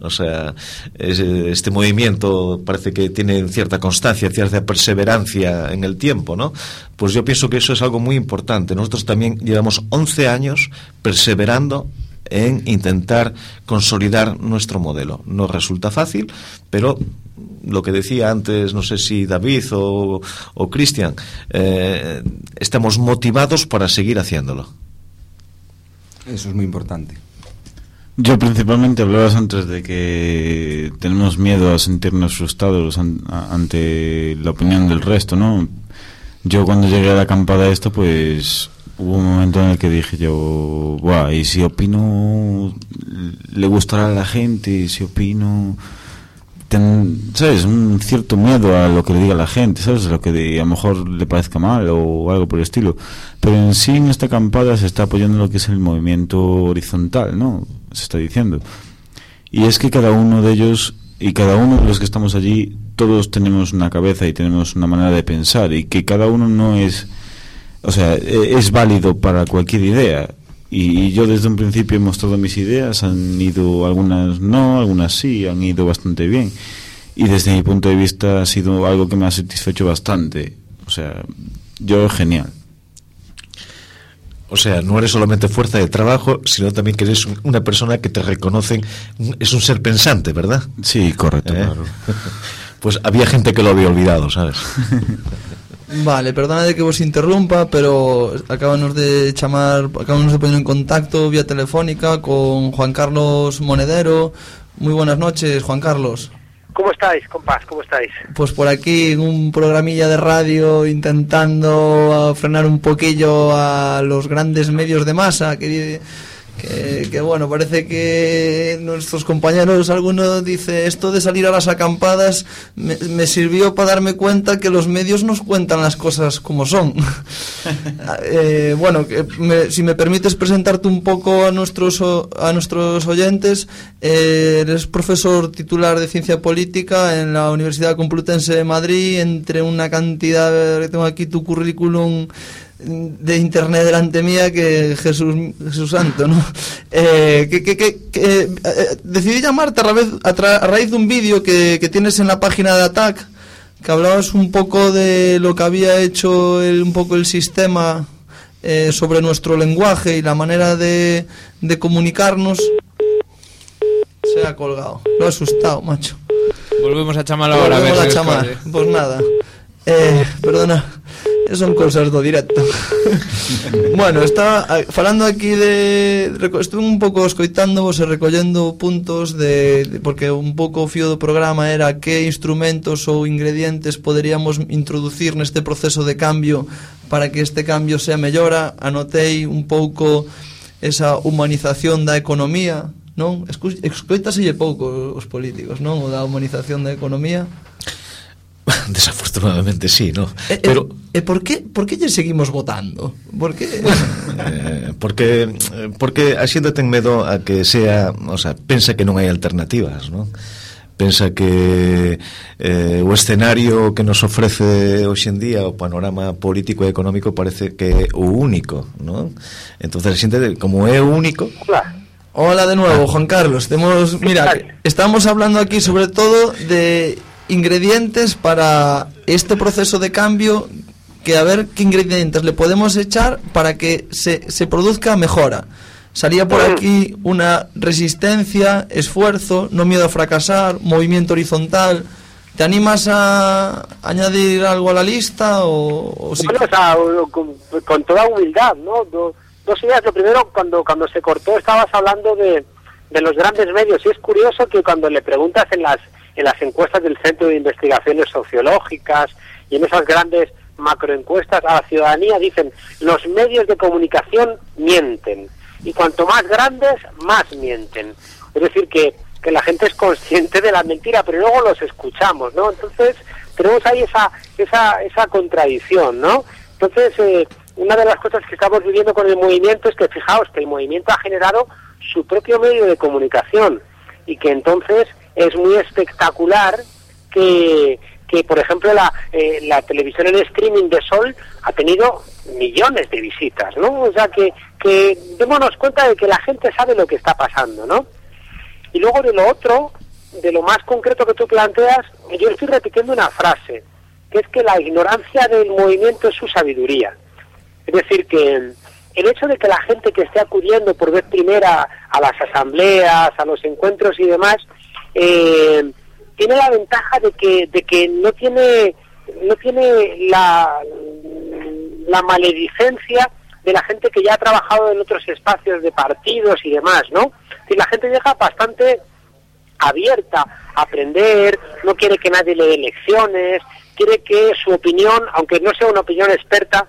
o sea, este movimiento parece que tiene cierta constancia, cierta perseverancia en el tiempo, ¿no? Pues yo pienso que eso es algo muy importante. Nosotros también llevamos 11 años perseverando en intentar consolidar nuestro modelo. No resulta fácil, pero lo que decía antes, no sé si David o, o Cristian, eh, estamos motivados para seguir haciéndolo. Eso es muy importante. Yo principalmente hablabas antes de que tenemos miedo a sentirnos frustrados ante la opinión del resto, ¿no? Yo cuando llegué a la acampada esto, pues hubo un momento en el que dije yo, Buah, y si opino le gustará a la gente, y si opino ten, ¿sabes? Un cierto miedo a lo que le diga la gente, ¿sabes? Lo que a lo mejor le parezca mal o algo por el estilo. Pero en sí en esta acampada se está apoyando lo que es el movimiento horizontal, ¿no? Se está diciendo. Y es que cada uno de ellos y cada uno de los que estamos allí, todos tenemos una cabeza y tenemos una manera de pensar y que cada uno no es o sea, e, es válido para cualquier idea. Y, yo desde un principio he mostrado mis ideas, han ido algunas no, algunas sí, han ido bastante bien. Y desde mi punto de vista ha sido algo que me ha satisfecho bastante. O sea, yo genial. O sea, no eres solamente fuerza de trabajo, sino también que eres una persona que te reconocen, es un ser pensante, ¿verdad? Sí, correcto, ¿Eh? claro. Pues había gente que lo había olvidado, ¿sabes? Vale, perdona de que vos interrumpa, pero acabamos de chamar, acabamos de poner en contacto vía telefónica con Juan Carlos Monedero. Muy buenas noches, Juan Carlos. ¿Cómo estáis, compás? ¿Cómo estáis? Pues por aquí en un programilla de radio intentando frenar un poquillo a los grandes medios de masa que que, bueno, parece que nuestros compañeros, alguno dice, esto de salir a las acampadas me, sirvió para darme cuenta que los medios nos cuentan las cosas como son. Eh, bueno, si me permites presentarte un poco a nuestros, a nuestros oyentes, eh, eres profesor titular de Ciencia Política en la Universidad Complutense de Madrid, entre una cantidad, tengo aquí tu currículum, de internet delante mía que Jesús, Jesús Santo, ¿no? Eh, que, que, que, eh, decidí llamarte a, a, raíz de un vídeo que, tienes en la página de ATAC, que hablabas un poco de lo que había hecho el, un poco el sistema eh, sobre nuestro lenguaje y la manera de, de comunicarnos. Se ha colgado, lo ha asustado, macho. Volvemos a chamar ahora. Volvemos a, chamar, pues nada. perdona. son cousas do directo. bueno, está falando aquí de estuve un pouco escoitando e recollendo puntos de, de porque un pouco o fío do programa era que instrumentos ou ingredientes poderíamos introducir neste proceso de cambio para que este cambio sea mellora. Anotei un pouco esa humanización da economía, non? Escoitaselle pouco os políticos, non? O da humanización da economía. Desafortunadamente sí, ¿no? E, Pero... E, e por que, por que lle seguimos votando? Por que... eh, porque, porque a xente ten medo a que sea... O sea, pensa que non hai alternativas, ¿no? pensa que eh, o escenario que nos ofrece hoxe en día o panorama político e económico parece que é o único, ¿no? Entonces, a xente, como é o único... Hola. Hola de nuevo, ah. Juan Carlos. Temos, mira, estamos hablando aquí sobre todo de ingredientes para este proceso de cambio que a ver qué ingredientes le podemos echar para que se, se produzca mejora. Salía por aquí una resistencia, esfuerzo, no miedo a fracasar, movimiento horizontal. ¿Te animas a añadir algo a la lista o, o si- Bueno, o sea, con, con toda humildad, ¿no? Do- dos ideas. Lo primero, cuando, cuando se cortó, estabas hablando de, de los grandes medios. Y es curioso que cuando le preguntas en las, en las encuestas del Centro de Investigaciones Sociológicas y en esas grandes macroencuestas a la ciudadanía, dicen los medios de comunicación mienten. Y cuanto más grandes, más mienten. Es decir, que, que la gente es consciente de la mentira, pero luego los escuchamos, ¿no? Entonces, tenemos ahí esa, esa, esa contradicción, ¿no? Entonces, eh, una de las cosas que estamos viviendo con el movimiento es que fijaos que el movimiento ha generado su propio medio de comunicación y que entonces es muy espectacular que, que por ejemplo, la, eh, la televisión en streaming de Sol ha tenido millones de visitas, ¿no? O sea, que, que démonos cuenta de que la gente sabe lo que está pasando, ¿no? Y luego de lo otro, de lo más concreto que tú planteas, yo estoy repitiendo una frase, que es que la ignorancia del movimiento es su sabiduría. Es decir, que el hecho de que la gente que esté acudiendo por vez primera a las asambleas, a los encuentros y demás, eh, tiene la ventaja de que, de que no tiene, no tiene la, maledicencia de la gente que ya ha trabajado en otros espacios de partidos y demás, ¿no? Si la gente llega bastante abierta a aprender, no quiere que nadie le dé lecciones, quiere que su opinión, aunque no sea una opinión experta,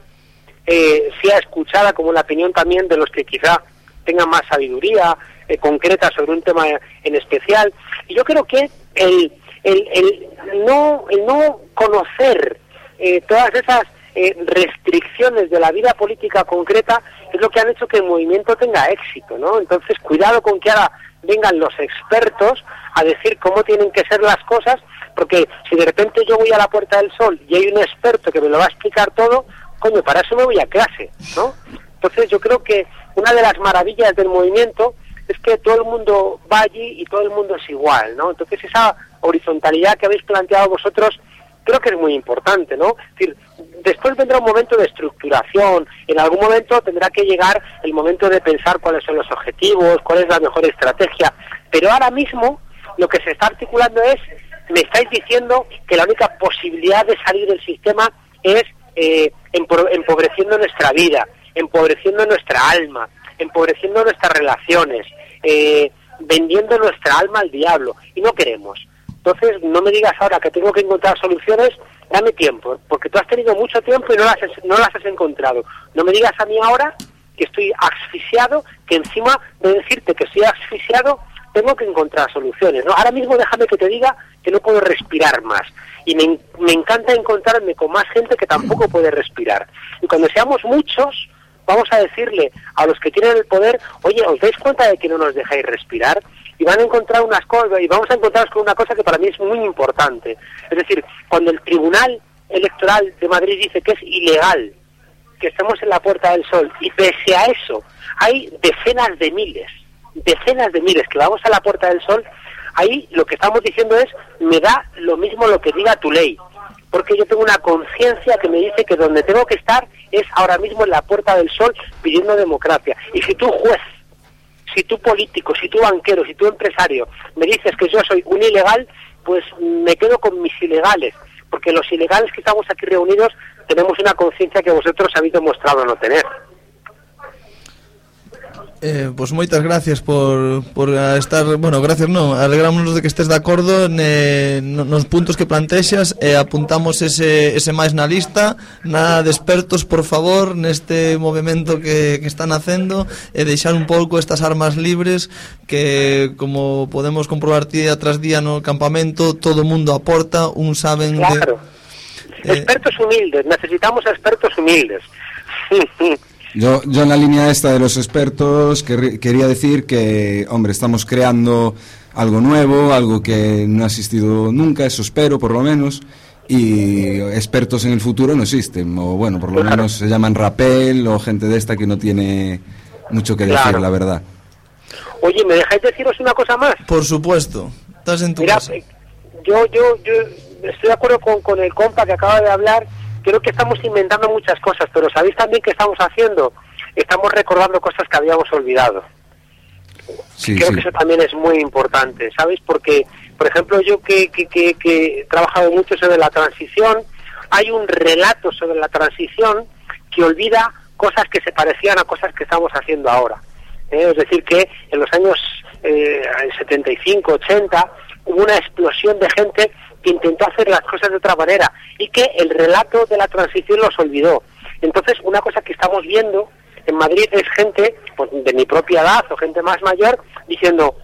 eh, sea escuchada como la opinión también de los que quizá tengan más sabiduría eh, concreta sobre un tema en especial. Y yo creo que el, el, el no, el no conocer eh, todas esas eh, restricciones de la vida política concreta es lo que han hecho que el movimiento tenga éxito, ¿no? Entonces, cuidado con que ahora vengan los expertos a decir cómo tienen que ser las cosas, porque si de repente yo voy a la Puerta del Sol y hay un experto que me lo va a explicar todo, coño, para eso me voy a clase, ¿no? Entonces yo creo que una de las maravillas del movimiento es que todo el mundo va allí y todo el mundo es igual, ¿no? Entonces esa horizontalidad que habéis planteado vosotros creo que es muy importante, ¿no? Es decir, después vendrá un momento de estructuración, en algún momento tendrá que llegar el momento de pensar cuáles son los objetivos, cuál es la mejor estrategia, pero ahora mismo lo que se está articulando es, me estáis diciendo que la única posibilidad de salir del sistema es eh, empobreciendo nuestra vida, empobreciendo nuestra alma, empobreciendo nuestras relaciones, eh, vendiendo nuestra alma al diablo, y no queremos. Entonces, no me digas ahora que tengo que encontrar soluciones, dame tiempo, porque tú has tenido mucho tiempo y no las, no las has encontrado. No me digas a mí ahora que estoy asfixiado, que encima de decirte que estoy asfixiado, tengo que encontrar soluciones. ¿no? Ahora mismo déjame que te diga que no puedo respirar más. Y me, me encanta encontrarme con más gente que tampoco puede respirar. Y cuando seamos muchos, vamos a decirle a los que tienen el poder, oye, ¿os dais cuenta de que no nos dejáis respirar? Y van a encontrar unas cosas, y vamos a encontrarnos con una cosa que para mí es muy importante. Es decir, cuando el Tribunal Electoral de Madrid dice que es ilegal que estemos en la Puerta del Sol, y pese a eso, hay decenas de miles, decenas de miles que vamos a la Puerta del Sol, ahí lo que estamos diciendo es, me da lo mismo lo que diga tu ley, porque yo tengo una conciencia que me dice que donde tengo que estar es ahora mismo en la Puerta del Sol pidiendo democracia. Y si tú juez, si tú político, si tú banquero, si tú empresario me dices que yo soy un ilegal, pues me quedo con mis ilegales. porque los ilegales que estamos aquí reunidos tenemos una conciencia que vosotros habéis demostrado no tener. Eh, pois moitas gracias por, por estar, bueno, gracias non, alegrámonos de que estés de acordo ne, eh, nos puntos que plantexas e eh, apuntamos ese, ese máis na lista, nada de expertos, por favor, neste movimento que, que están facendo e deixar un pouco estas armas libres que, como podemos comprobar día tras día no campamento, todo mundo aporta, un saben... Claro, de, eh, expertos humildes, necesitamos expertos humildes. Yo, yo en la línea esta de los expertos que, quería decir que, hombre, estamos creando algo nuevo, algo que no ha existido nunca, eso espero por lo menos, y expertos en el futuro no existen, o bueno, por lo menos se llaman rapel o gente de esta que no tiene mucho que decir, la verdad. Oye, ¿me dejáis deciros una cosa más? Por supuesto, estás en tu Mira, casa. Yo, yo, yo estoy de acuerdo con, con el compa que acaba de hablar creo que estamos inventando muchas cosas, pero ¿sabéis también qué estamos haciendo? Estamos recordando cosas que habíamos olvidado. Sí, creo sí. que eso también es muy importante, ¿sabéis? Porque, por ejemplo, yo que, que, que, que he trabajado mucho sobre la transición, hay un relato sobre la transición que olvida cosas que se parecían a cosas que estamos haciendo ahora. ¿eh? Es decir, que en los años eh, 75, 80, hubo una explosión de gente que intentó hacer las cosas de otra manera y que el relato de la transición los olvidó. Entonces, una cosa que estamos viendo en Madrid es gente pues, de mi propia edad o gente más mayor diciendo,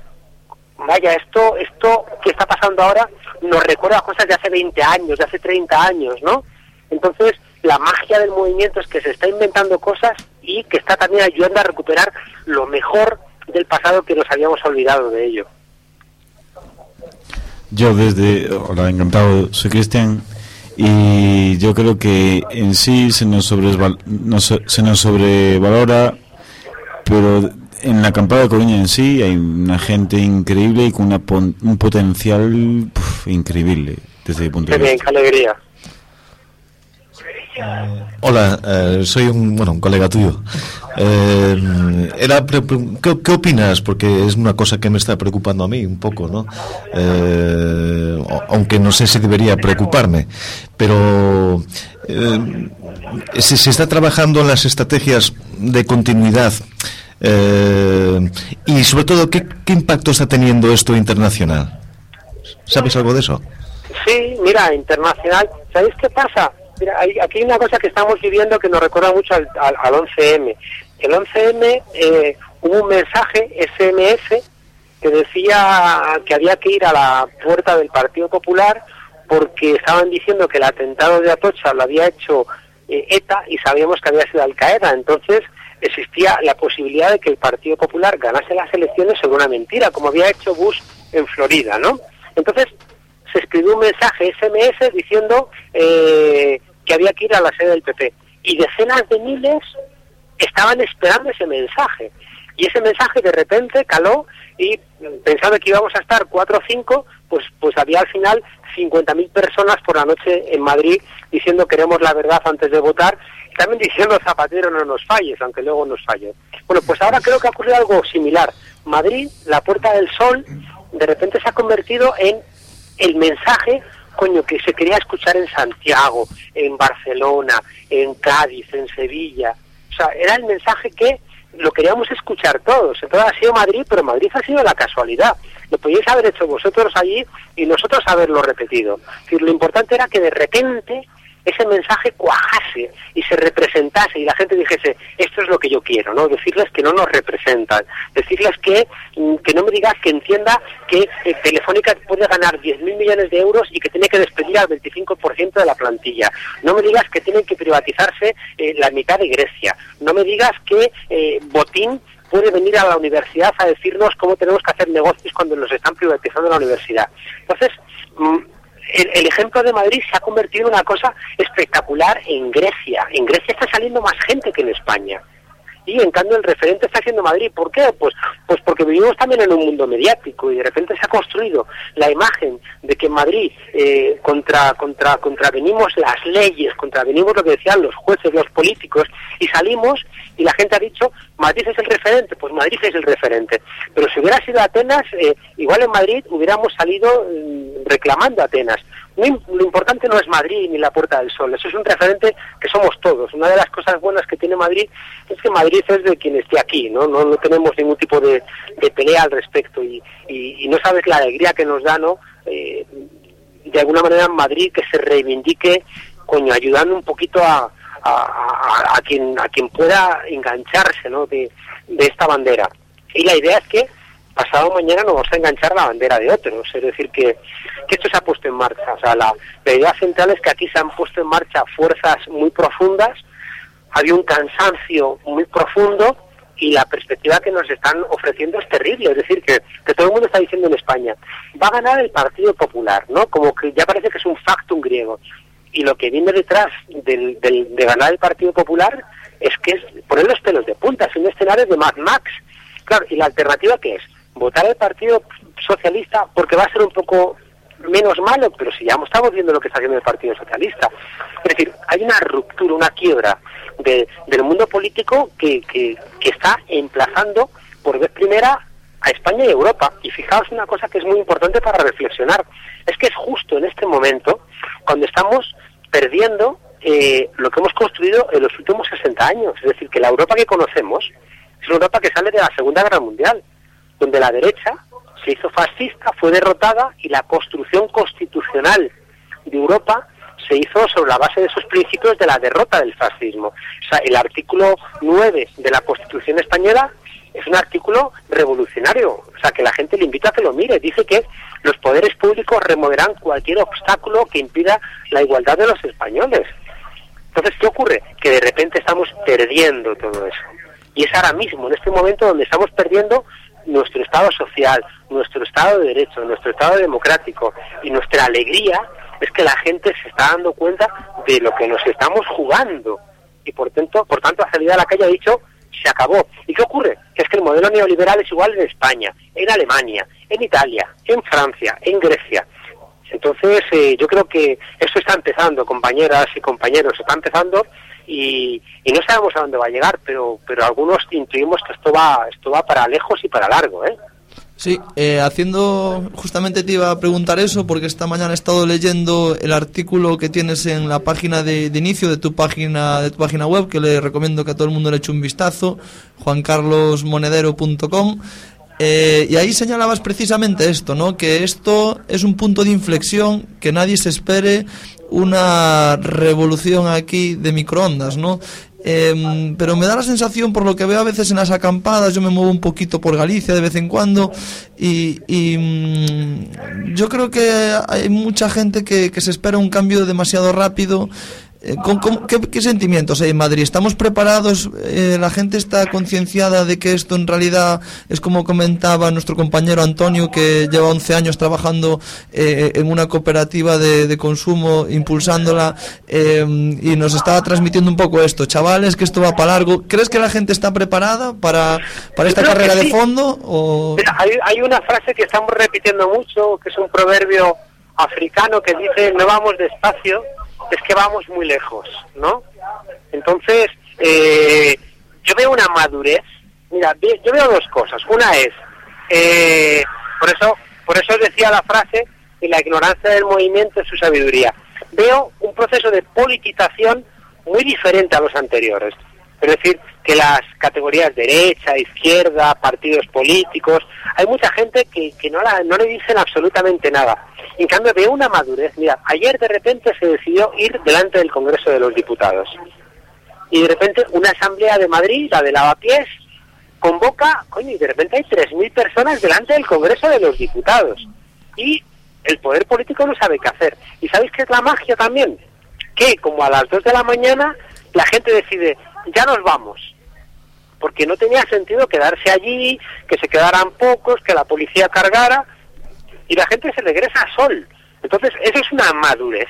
vaya, esto, esto que está pasando ahora nos recuerda cosas de hace 20 años, de hace 30 años, ¿no? Entonces, la magia del movimiento es que se está inventando cosas y que está también ayudando a recuperar lo mejor del pasado que nos habíamos olvidado de ello. Yo desde, hola, encantado, soy Cristian y yo creo que en sí se nos, sobresval, no, se nos sobrevalora, pero en la acampada de Coruña en sí hay una gente increíble y con una un potencial puf, increíble desde mi punto Qué de bien, vista. qué alegría. Hola, eh, soy un, bueno, un colega tuyo. Eh, era ¿qué, qué opinas? Porque es una cosa que me está preocupando a mí un poco, ¿no? Eh, aunque no sé si debería preocuparme, pero eh, se, se está trabajando en las estrategias de continuidad eh, y sobre todo, ¿qué, ¿qué impacto está teniendo esto internacional? ¿Sabes algo de eso? Sí, mira, internacional. ¿Sabéis qué pasa? Mira, hay, aquí hay una cosa que estamos viviendo que nos recuerda mucho al, al, al 11M. El 11M eh, hubo un mensaje SMS que decía que había que ir a la puerta del Partido Popular porque estaban diciendo que el atentado de Atocha lo había hecho eh, ETA y sabíamos que había sido Al Qaeda. Entonces existía la posibilidad de que el Partido Popular ganase las elecciones sobre una mentira, como había hecho Bush en Florida, ¿no? Entonces se escribió un mensaje SMS diciendo eh, que había que ir a la sede del PP. Y decenas de miles estaban esperando ese mensaje. Y ese mensaje de repente caló y pensando que íbamos a estar cuatro o cinco, pues, pues había al final 50.000 personas por la noche en Madrid diciendo queremos la verdad antes de votar y también diciendo Zapatero no nos falles, aunque luego nos falle. Bueno, pues ahora creo que ha ocurrido algo similar. Madrid, la Puerta del Sol, de repente se ha convertido en el mensaje coño que se quería escuchar en Santiago, en Barcelona, en Cádiz, en Sevilla. O sea, era el mensaje que lo queríamos escuchar todos. Entonces ha sido Madrid, pero Madrid ha sido la casualidad. Lo podíais haber hecho vosotros allí y nosotros haberlo repetido. Es decir, lo importante era que de repente ese mensaje cuajase y se representase y la gente dijese, esto es lo que yo quiero, ¿no? Decirles que no nos representan, decirles que, mm, que no me digas que entienda que eh, Telefónica puede ganar 10.000 millones de euros y que tiene que despedir al 25% de la plantilla. No me digas que tienen que privatizarse eh, la mitad de Grecia. No me digas que eh, Botín puede venir a la universidad a decirnos cómo tenemos que hacer negocios cuando nos están privatizando la universidad. Entonces, mm, el, ejemplo de Madrid se ha convertido en una cosa espectacular en Grecia. En Grecia está saliendo más gente que en España. Y en cambio el referente está haciendo Madrid. ¿Por qué? Pues, pues porque vivimos también en un mundo mediático y de repente se ha construido la imagen de que en Madrid eh, contra, contra, contravenimos las leyes, contravenimos lo que decían los jueces, los políticos, y salimos y la gente ha dicho Madrid es el referente, pues Madrid es el referente. Pero si hubiera sido Atenas, eh, igual en Madrid hubiéramos salido eh, reclamando Atenas. Lo importante no es Madrid ni la Puerta del Sol, eso es un referente que somos todos. Una de las cosas buenas que tiene Madrid es que Madrid es de quien esté aquí, ¿no? No, no tenemos ningún tipo de, de pelea al respecto y, y- no sabes la alegría que nos da, ¿no? Eh, de alguna manera Madrid que se reivindique, coño, ayudando un poquito a, a, a- a quien a quien pueda engancharse, ¿no? De, de esta bandera. Y la idea es que pasado mañana nos vamos a enganchar la bandera de otros, es decir, que, que esto se ha puesto en marcha. O sea, la, la idea central es que aquí se han puesto en marcha fuerzas muy profundas, había un cansancio muy profundo y la perspectiva que nos están ofreciendo es terrible. Es decir, que, que todo el mundo está diciendo en España, va a ganar el Partido Popular, ¿no? Como que ya parece que es un factum griego. Y lo que viene detrás del, del- de ganar el Partido Popular es que es poner los pelos de punta, es un escenario de Mad Max. Claro, ¿y la alternativa qué es? Votar al Partido Socialista porque va a ser un poco menos malo, pero si ya estamos viendo lo que está haciendo el Partido Socialista. Es decir, hay una ruptura, una quiebra de- del mundo político que, que, que está emplazando por vez primera a España y Europa. Y fijaos una cosa que es muy importante para reflexionar, es que es justo en este momento cuando estamos perdiendo eh, lo que hemos construido en los últimos 60 años. Es decir, que la Europa que conocemos es una Europa que sale de la Segunda Guerra Mundial, donde la derecha se hizo fascista, fue derrotada y la construcción constitucional de Europa se hizo sobre la base de esos principios de la derrota del fascismo. O sea, el artículo 9 de la Constitución española es un artículo revolucionario, o sea, que la gente le invita a que lo mire. Dice que los poderes públicos removerán cualquier obstáculo que impida la igualdad de los españoles. Entonces, ¿qué ocurre? Que de repente estamos perdiendo todo eso. Y es ahora mismo, en este momento, donde estamos perdiendo nuestro Estado social, nuestro Estado de Derecho, nuestro Estado democrático y nuestra alegría es que la gente se está dando cuenta de lo que nos estamos jugando. Y por tanto, por tanto ha salido la calle ha dicho, se acabó. ¿Y qué ocurre? Que es que el modelo neoliberal es igual en España, en Alemania, en Italia, en Francia, en Grecia. Entonces, eh, yo creo que esto está empezando, compañeras y compañeros, está empezando y, no sabemos a dónde va a llegar, pero, pero algunos intuimos que esto va, esto va para lejos y para largo, ¿eh? Sí, eh, haciendo, justamente te iba a preguntar eso porque esta mañana he estado leyendo el artículo que tienes en la página de, de inicio de tu página de tu página web que le recomiendo que a todo el mundo le eche un vistazo, juancarlosmonedero.com. Eh, y ahí señalabas precisamente esto, ¿no? Que esto es un punto de inflexión, que nadie se espere una revolución aquí de microondas, ¿no? Em, pero me da la sensación, por lo que veo a veces en las acampadas, yo me muevo un poquito por Galicia de vez en cuando, y, y, mm, yo creo que hay mucha gente que, que se espera un cambio demasiado rápido. Eh, ¿con- con- qué, qué sentimientos hay en Madrid? ¿Estamos preparados? Eh, ¿La gente está concienciada de que esto en realidad es como comentaba nuestro compañero Antonio, que lleva 11 años trabajando eh, en una cooperativa de, de consumo, impulsándola, eh, y nos está transmitiendo un poco esto? Chavales, que esto va para largo. ¿Crees que la gente está preparada para, para esta carrera de fondo? O... Mira, hay, hay una frase que estamos repitiendo mucho, que es un proverbio africano que dice, no vamos despacio, es que vamos muy lejos, ¿no? Entonces, eh, yo veo una madurez, mira, yo veo dos cosas. Una es, eh, por eso por eso decía la frase, y la ignorancia del movimiento es su sabiduría. Veo un proceso de politización muy diferente a los anteriores. Es decir, que las categorías derecha, izquierda, partidos políticos, hay mucha gente que, que no, la- no le dicen absolutamente nada. En cambio, veo una madurez. Mira, ayer de repente se decidió ir delante del Congreso de los Diputados. Y de repente una asamblea de Madrid, la de Lavapiés, convoca, coño, y de repente hay 3.000 personas delante del Congreso de los Diputados. Y el poder político no sabe qué hacer. ¿Y sabéis qué es la magia también? Que como a las 2 de la mañana la gente decide, ya nos vamos. Porque no tenía sentido quedarse allí, que se quedaran pocos, que la policía cargara, y la gente se regresa a sol. Entonces, eso es una madurez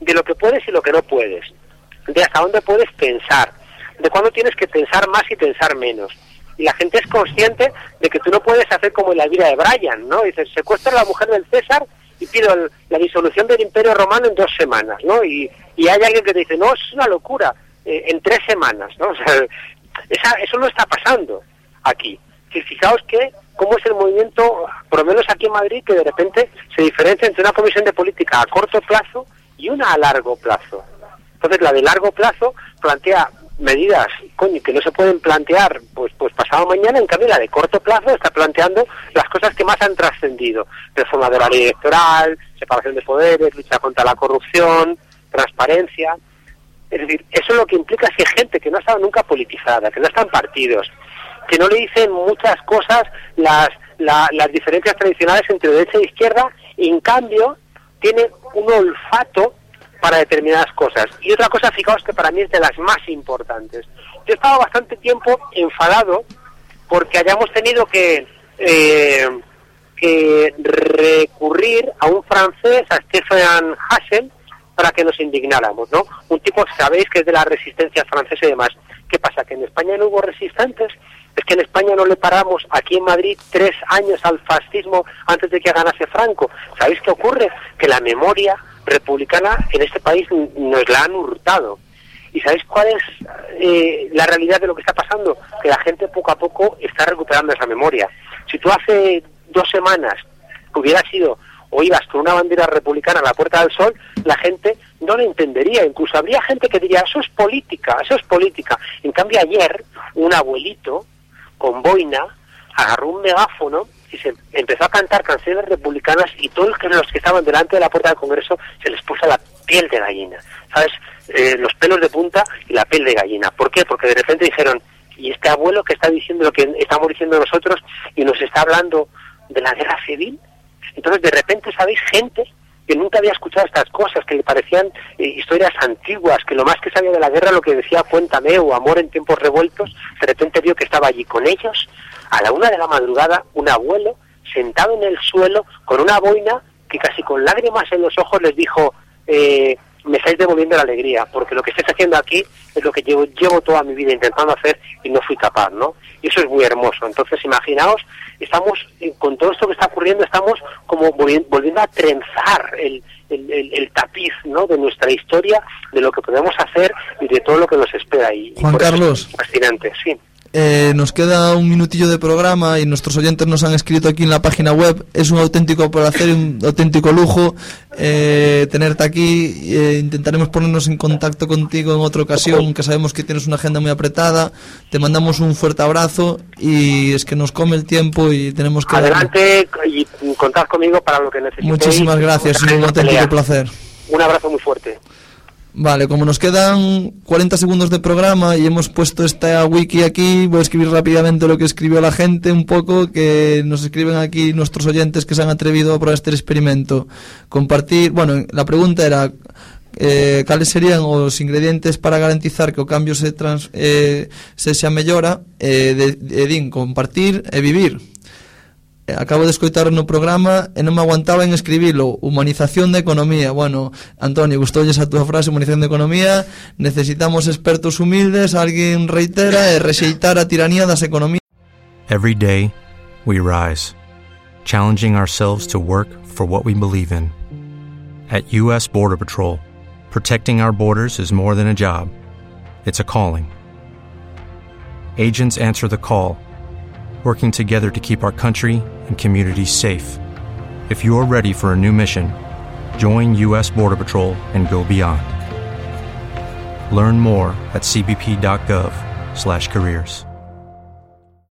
de lo que puedes y lo que no puedes, de hasta dónde puedes pensar, de cuándo tienes que pensar más y pensar menos. Y la gente es consciente de que tú no puedes hacer como en la vida de Brian, ¿no? Dices, secuestra a la mujer del César y pido la disolución del Imperio Romano en dos semanas, ¿no? Y, y hay alguien que te dice, no, es una locura, eh, en tres semanas, ¿no? O sea, esa- eso no está pasando aquí. Si fijaos que cómo es el movimiento, por lo menos aquí en Madrid, que de repente se diferencia entre una comisión de política a corto plazo y una a largo plazo. Entonces la de largo plazo plantea medidas coño, que no se pueden plantear pues pues pasado mañana, en cambio la de corto plazo está planteando las cosas que más han trascendido. Reforma de la ley electoral, separación de poderes, lucha contra la corrupción, transparencia. Es decir, eso lo que implica es que gente que no ha estado nunca politizada, que no están partidos, que no le dicen muchas cosas las, la- las diferencias tradicionales entre derecha e izquierda, en cambio tiene un olfato para determinadas cosas. Y otra cosa, fijaos que para mí es de las más importantes. Yo he estado bastante tiempo enfadado porque hayamos tenido que, eh, que recurrir a un francés, a Stefan Hassel, para que nos indignáramos, ¿no? Un tipo, sabéis, que es de la resistencia francesa y demás. ¿Qué pasa? ¿Que en España no hubo resistentes? Es que en España no le paramos aquí en Madrid tres años al fascismo antes de que ganase Franco. ¿Sabéis qué ocurre? Que la memoria republicana en este país nos la han hurtado. ¿Y sabéis cuál es eh, la realidad de lo que está pasando? Que la gente poco a poco está recuperando esa memoria. Si tú hace dos semanas hubieras ido o ibas con una bandera republicana a la Puerta del Sol, la gente no lo entendería. Incluso habría gente que diría, eso es política, eso es política. En cambio, ayer, un abuelito con boina agarró un megáfono y se empezó a cantar canciones republicanas y todos los que- estaban delante de la puerta del Congreso se les puso la piel de gallina, ¿sabes? Eh, los pelos de punta y la piel de gallina. ¿Por qué? Porque de repente dijeron, y este abuelo que está diciendo lo que estamos diciendo nosotros y nos está hablando de la guerra civil, entonces de repente sabéis gente que nunca había escuchado estas cosas, que le parecían eh, historias antiguas, que lo más que sabía de la guerra, lo que decía Cuéntame o Amor en tiempos revueltos, de repente vio que estaba allí con ellos, a la una de la madrugada, un abuelo sentado en el suelo con una boina que casi con lágrimas en los ojos les dijo, eh, me estáis devolviendo la alegría, porque lo que estáis haciendo aquí es lo que llevo, llevo toda mi vida intentando hacer y no fui capaz, ¿no? Y eso es muy hermoso. Entonces, imaginaos, estamos, eh, con todo esto que está ocurriendo, estamos como volvi- volviendo a trenzar el, el, el- el tapiz, ¿no? De nuestra historia, de lo que podemos hacer y de todo lo que nos espera. Y, y Juan por eso Carlos. es fascinante, sí. Eh, nos queda un minutillo de programa y nuestros oyentes nos han escrito aquí en la página web. Es un auténtico placer y un auténtico lujo eh, tenerte aquí. Eh, intentaremos ponernos en contacto contigo en otra ocasión, que sabemos que tienes una agenda muy apretada. Te mandamos un fuerte abrazo y es que nos come el tiempo y tenemos que... Adelante y contad conmigo para lo que necesitéis. Muchísimas gracias, es un auténtico pelea. placer. Un abrazo muy fuerte. Vale, como nos quedan 40 segundos de programa y hemos puesto esta wiki aquí, voy a escribir rápidamente lo que escribió la gente, un poco que nos escriben aquí nuestros oyentes que se han atrevido a probar este experimento. Compartir, bueno, la pregunta era, eh, cales serían os ingredientes para garantizar que o cambio se, trans, eh, se xa mellora, eh, de, de, din, compartir e vivir. Eh, Acabo de escoitar no programa e non me aguantaba en escribilo Humanización de economía Bueno, Antonio, gustoulles a túa frase Humanización de economía Necesitamos expertos humildes Alguén reitera e rexeitar a tiranía das economías Every day, we rise, challenging ourselves to work for what we believe in. At U.S. Border Patrol, protecting our borders is more than a job, it's a calling. Agents answer the call, working together to keep our country and communities safe. If you are ready for a new mission, join U.S. Border Patrol and go beyond. Learn more at cbp.gov/careers.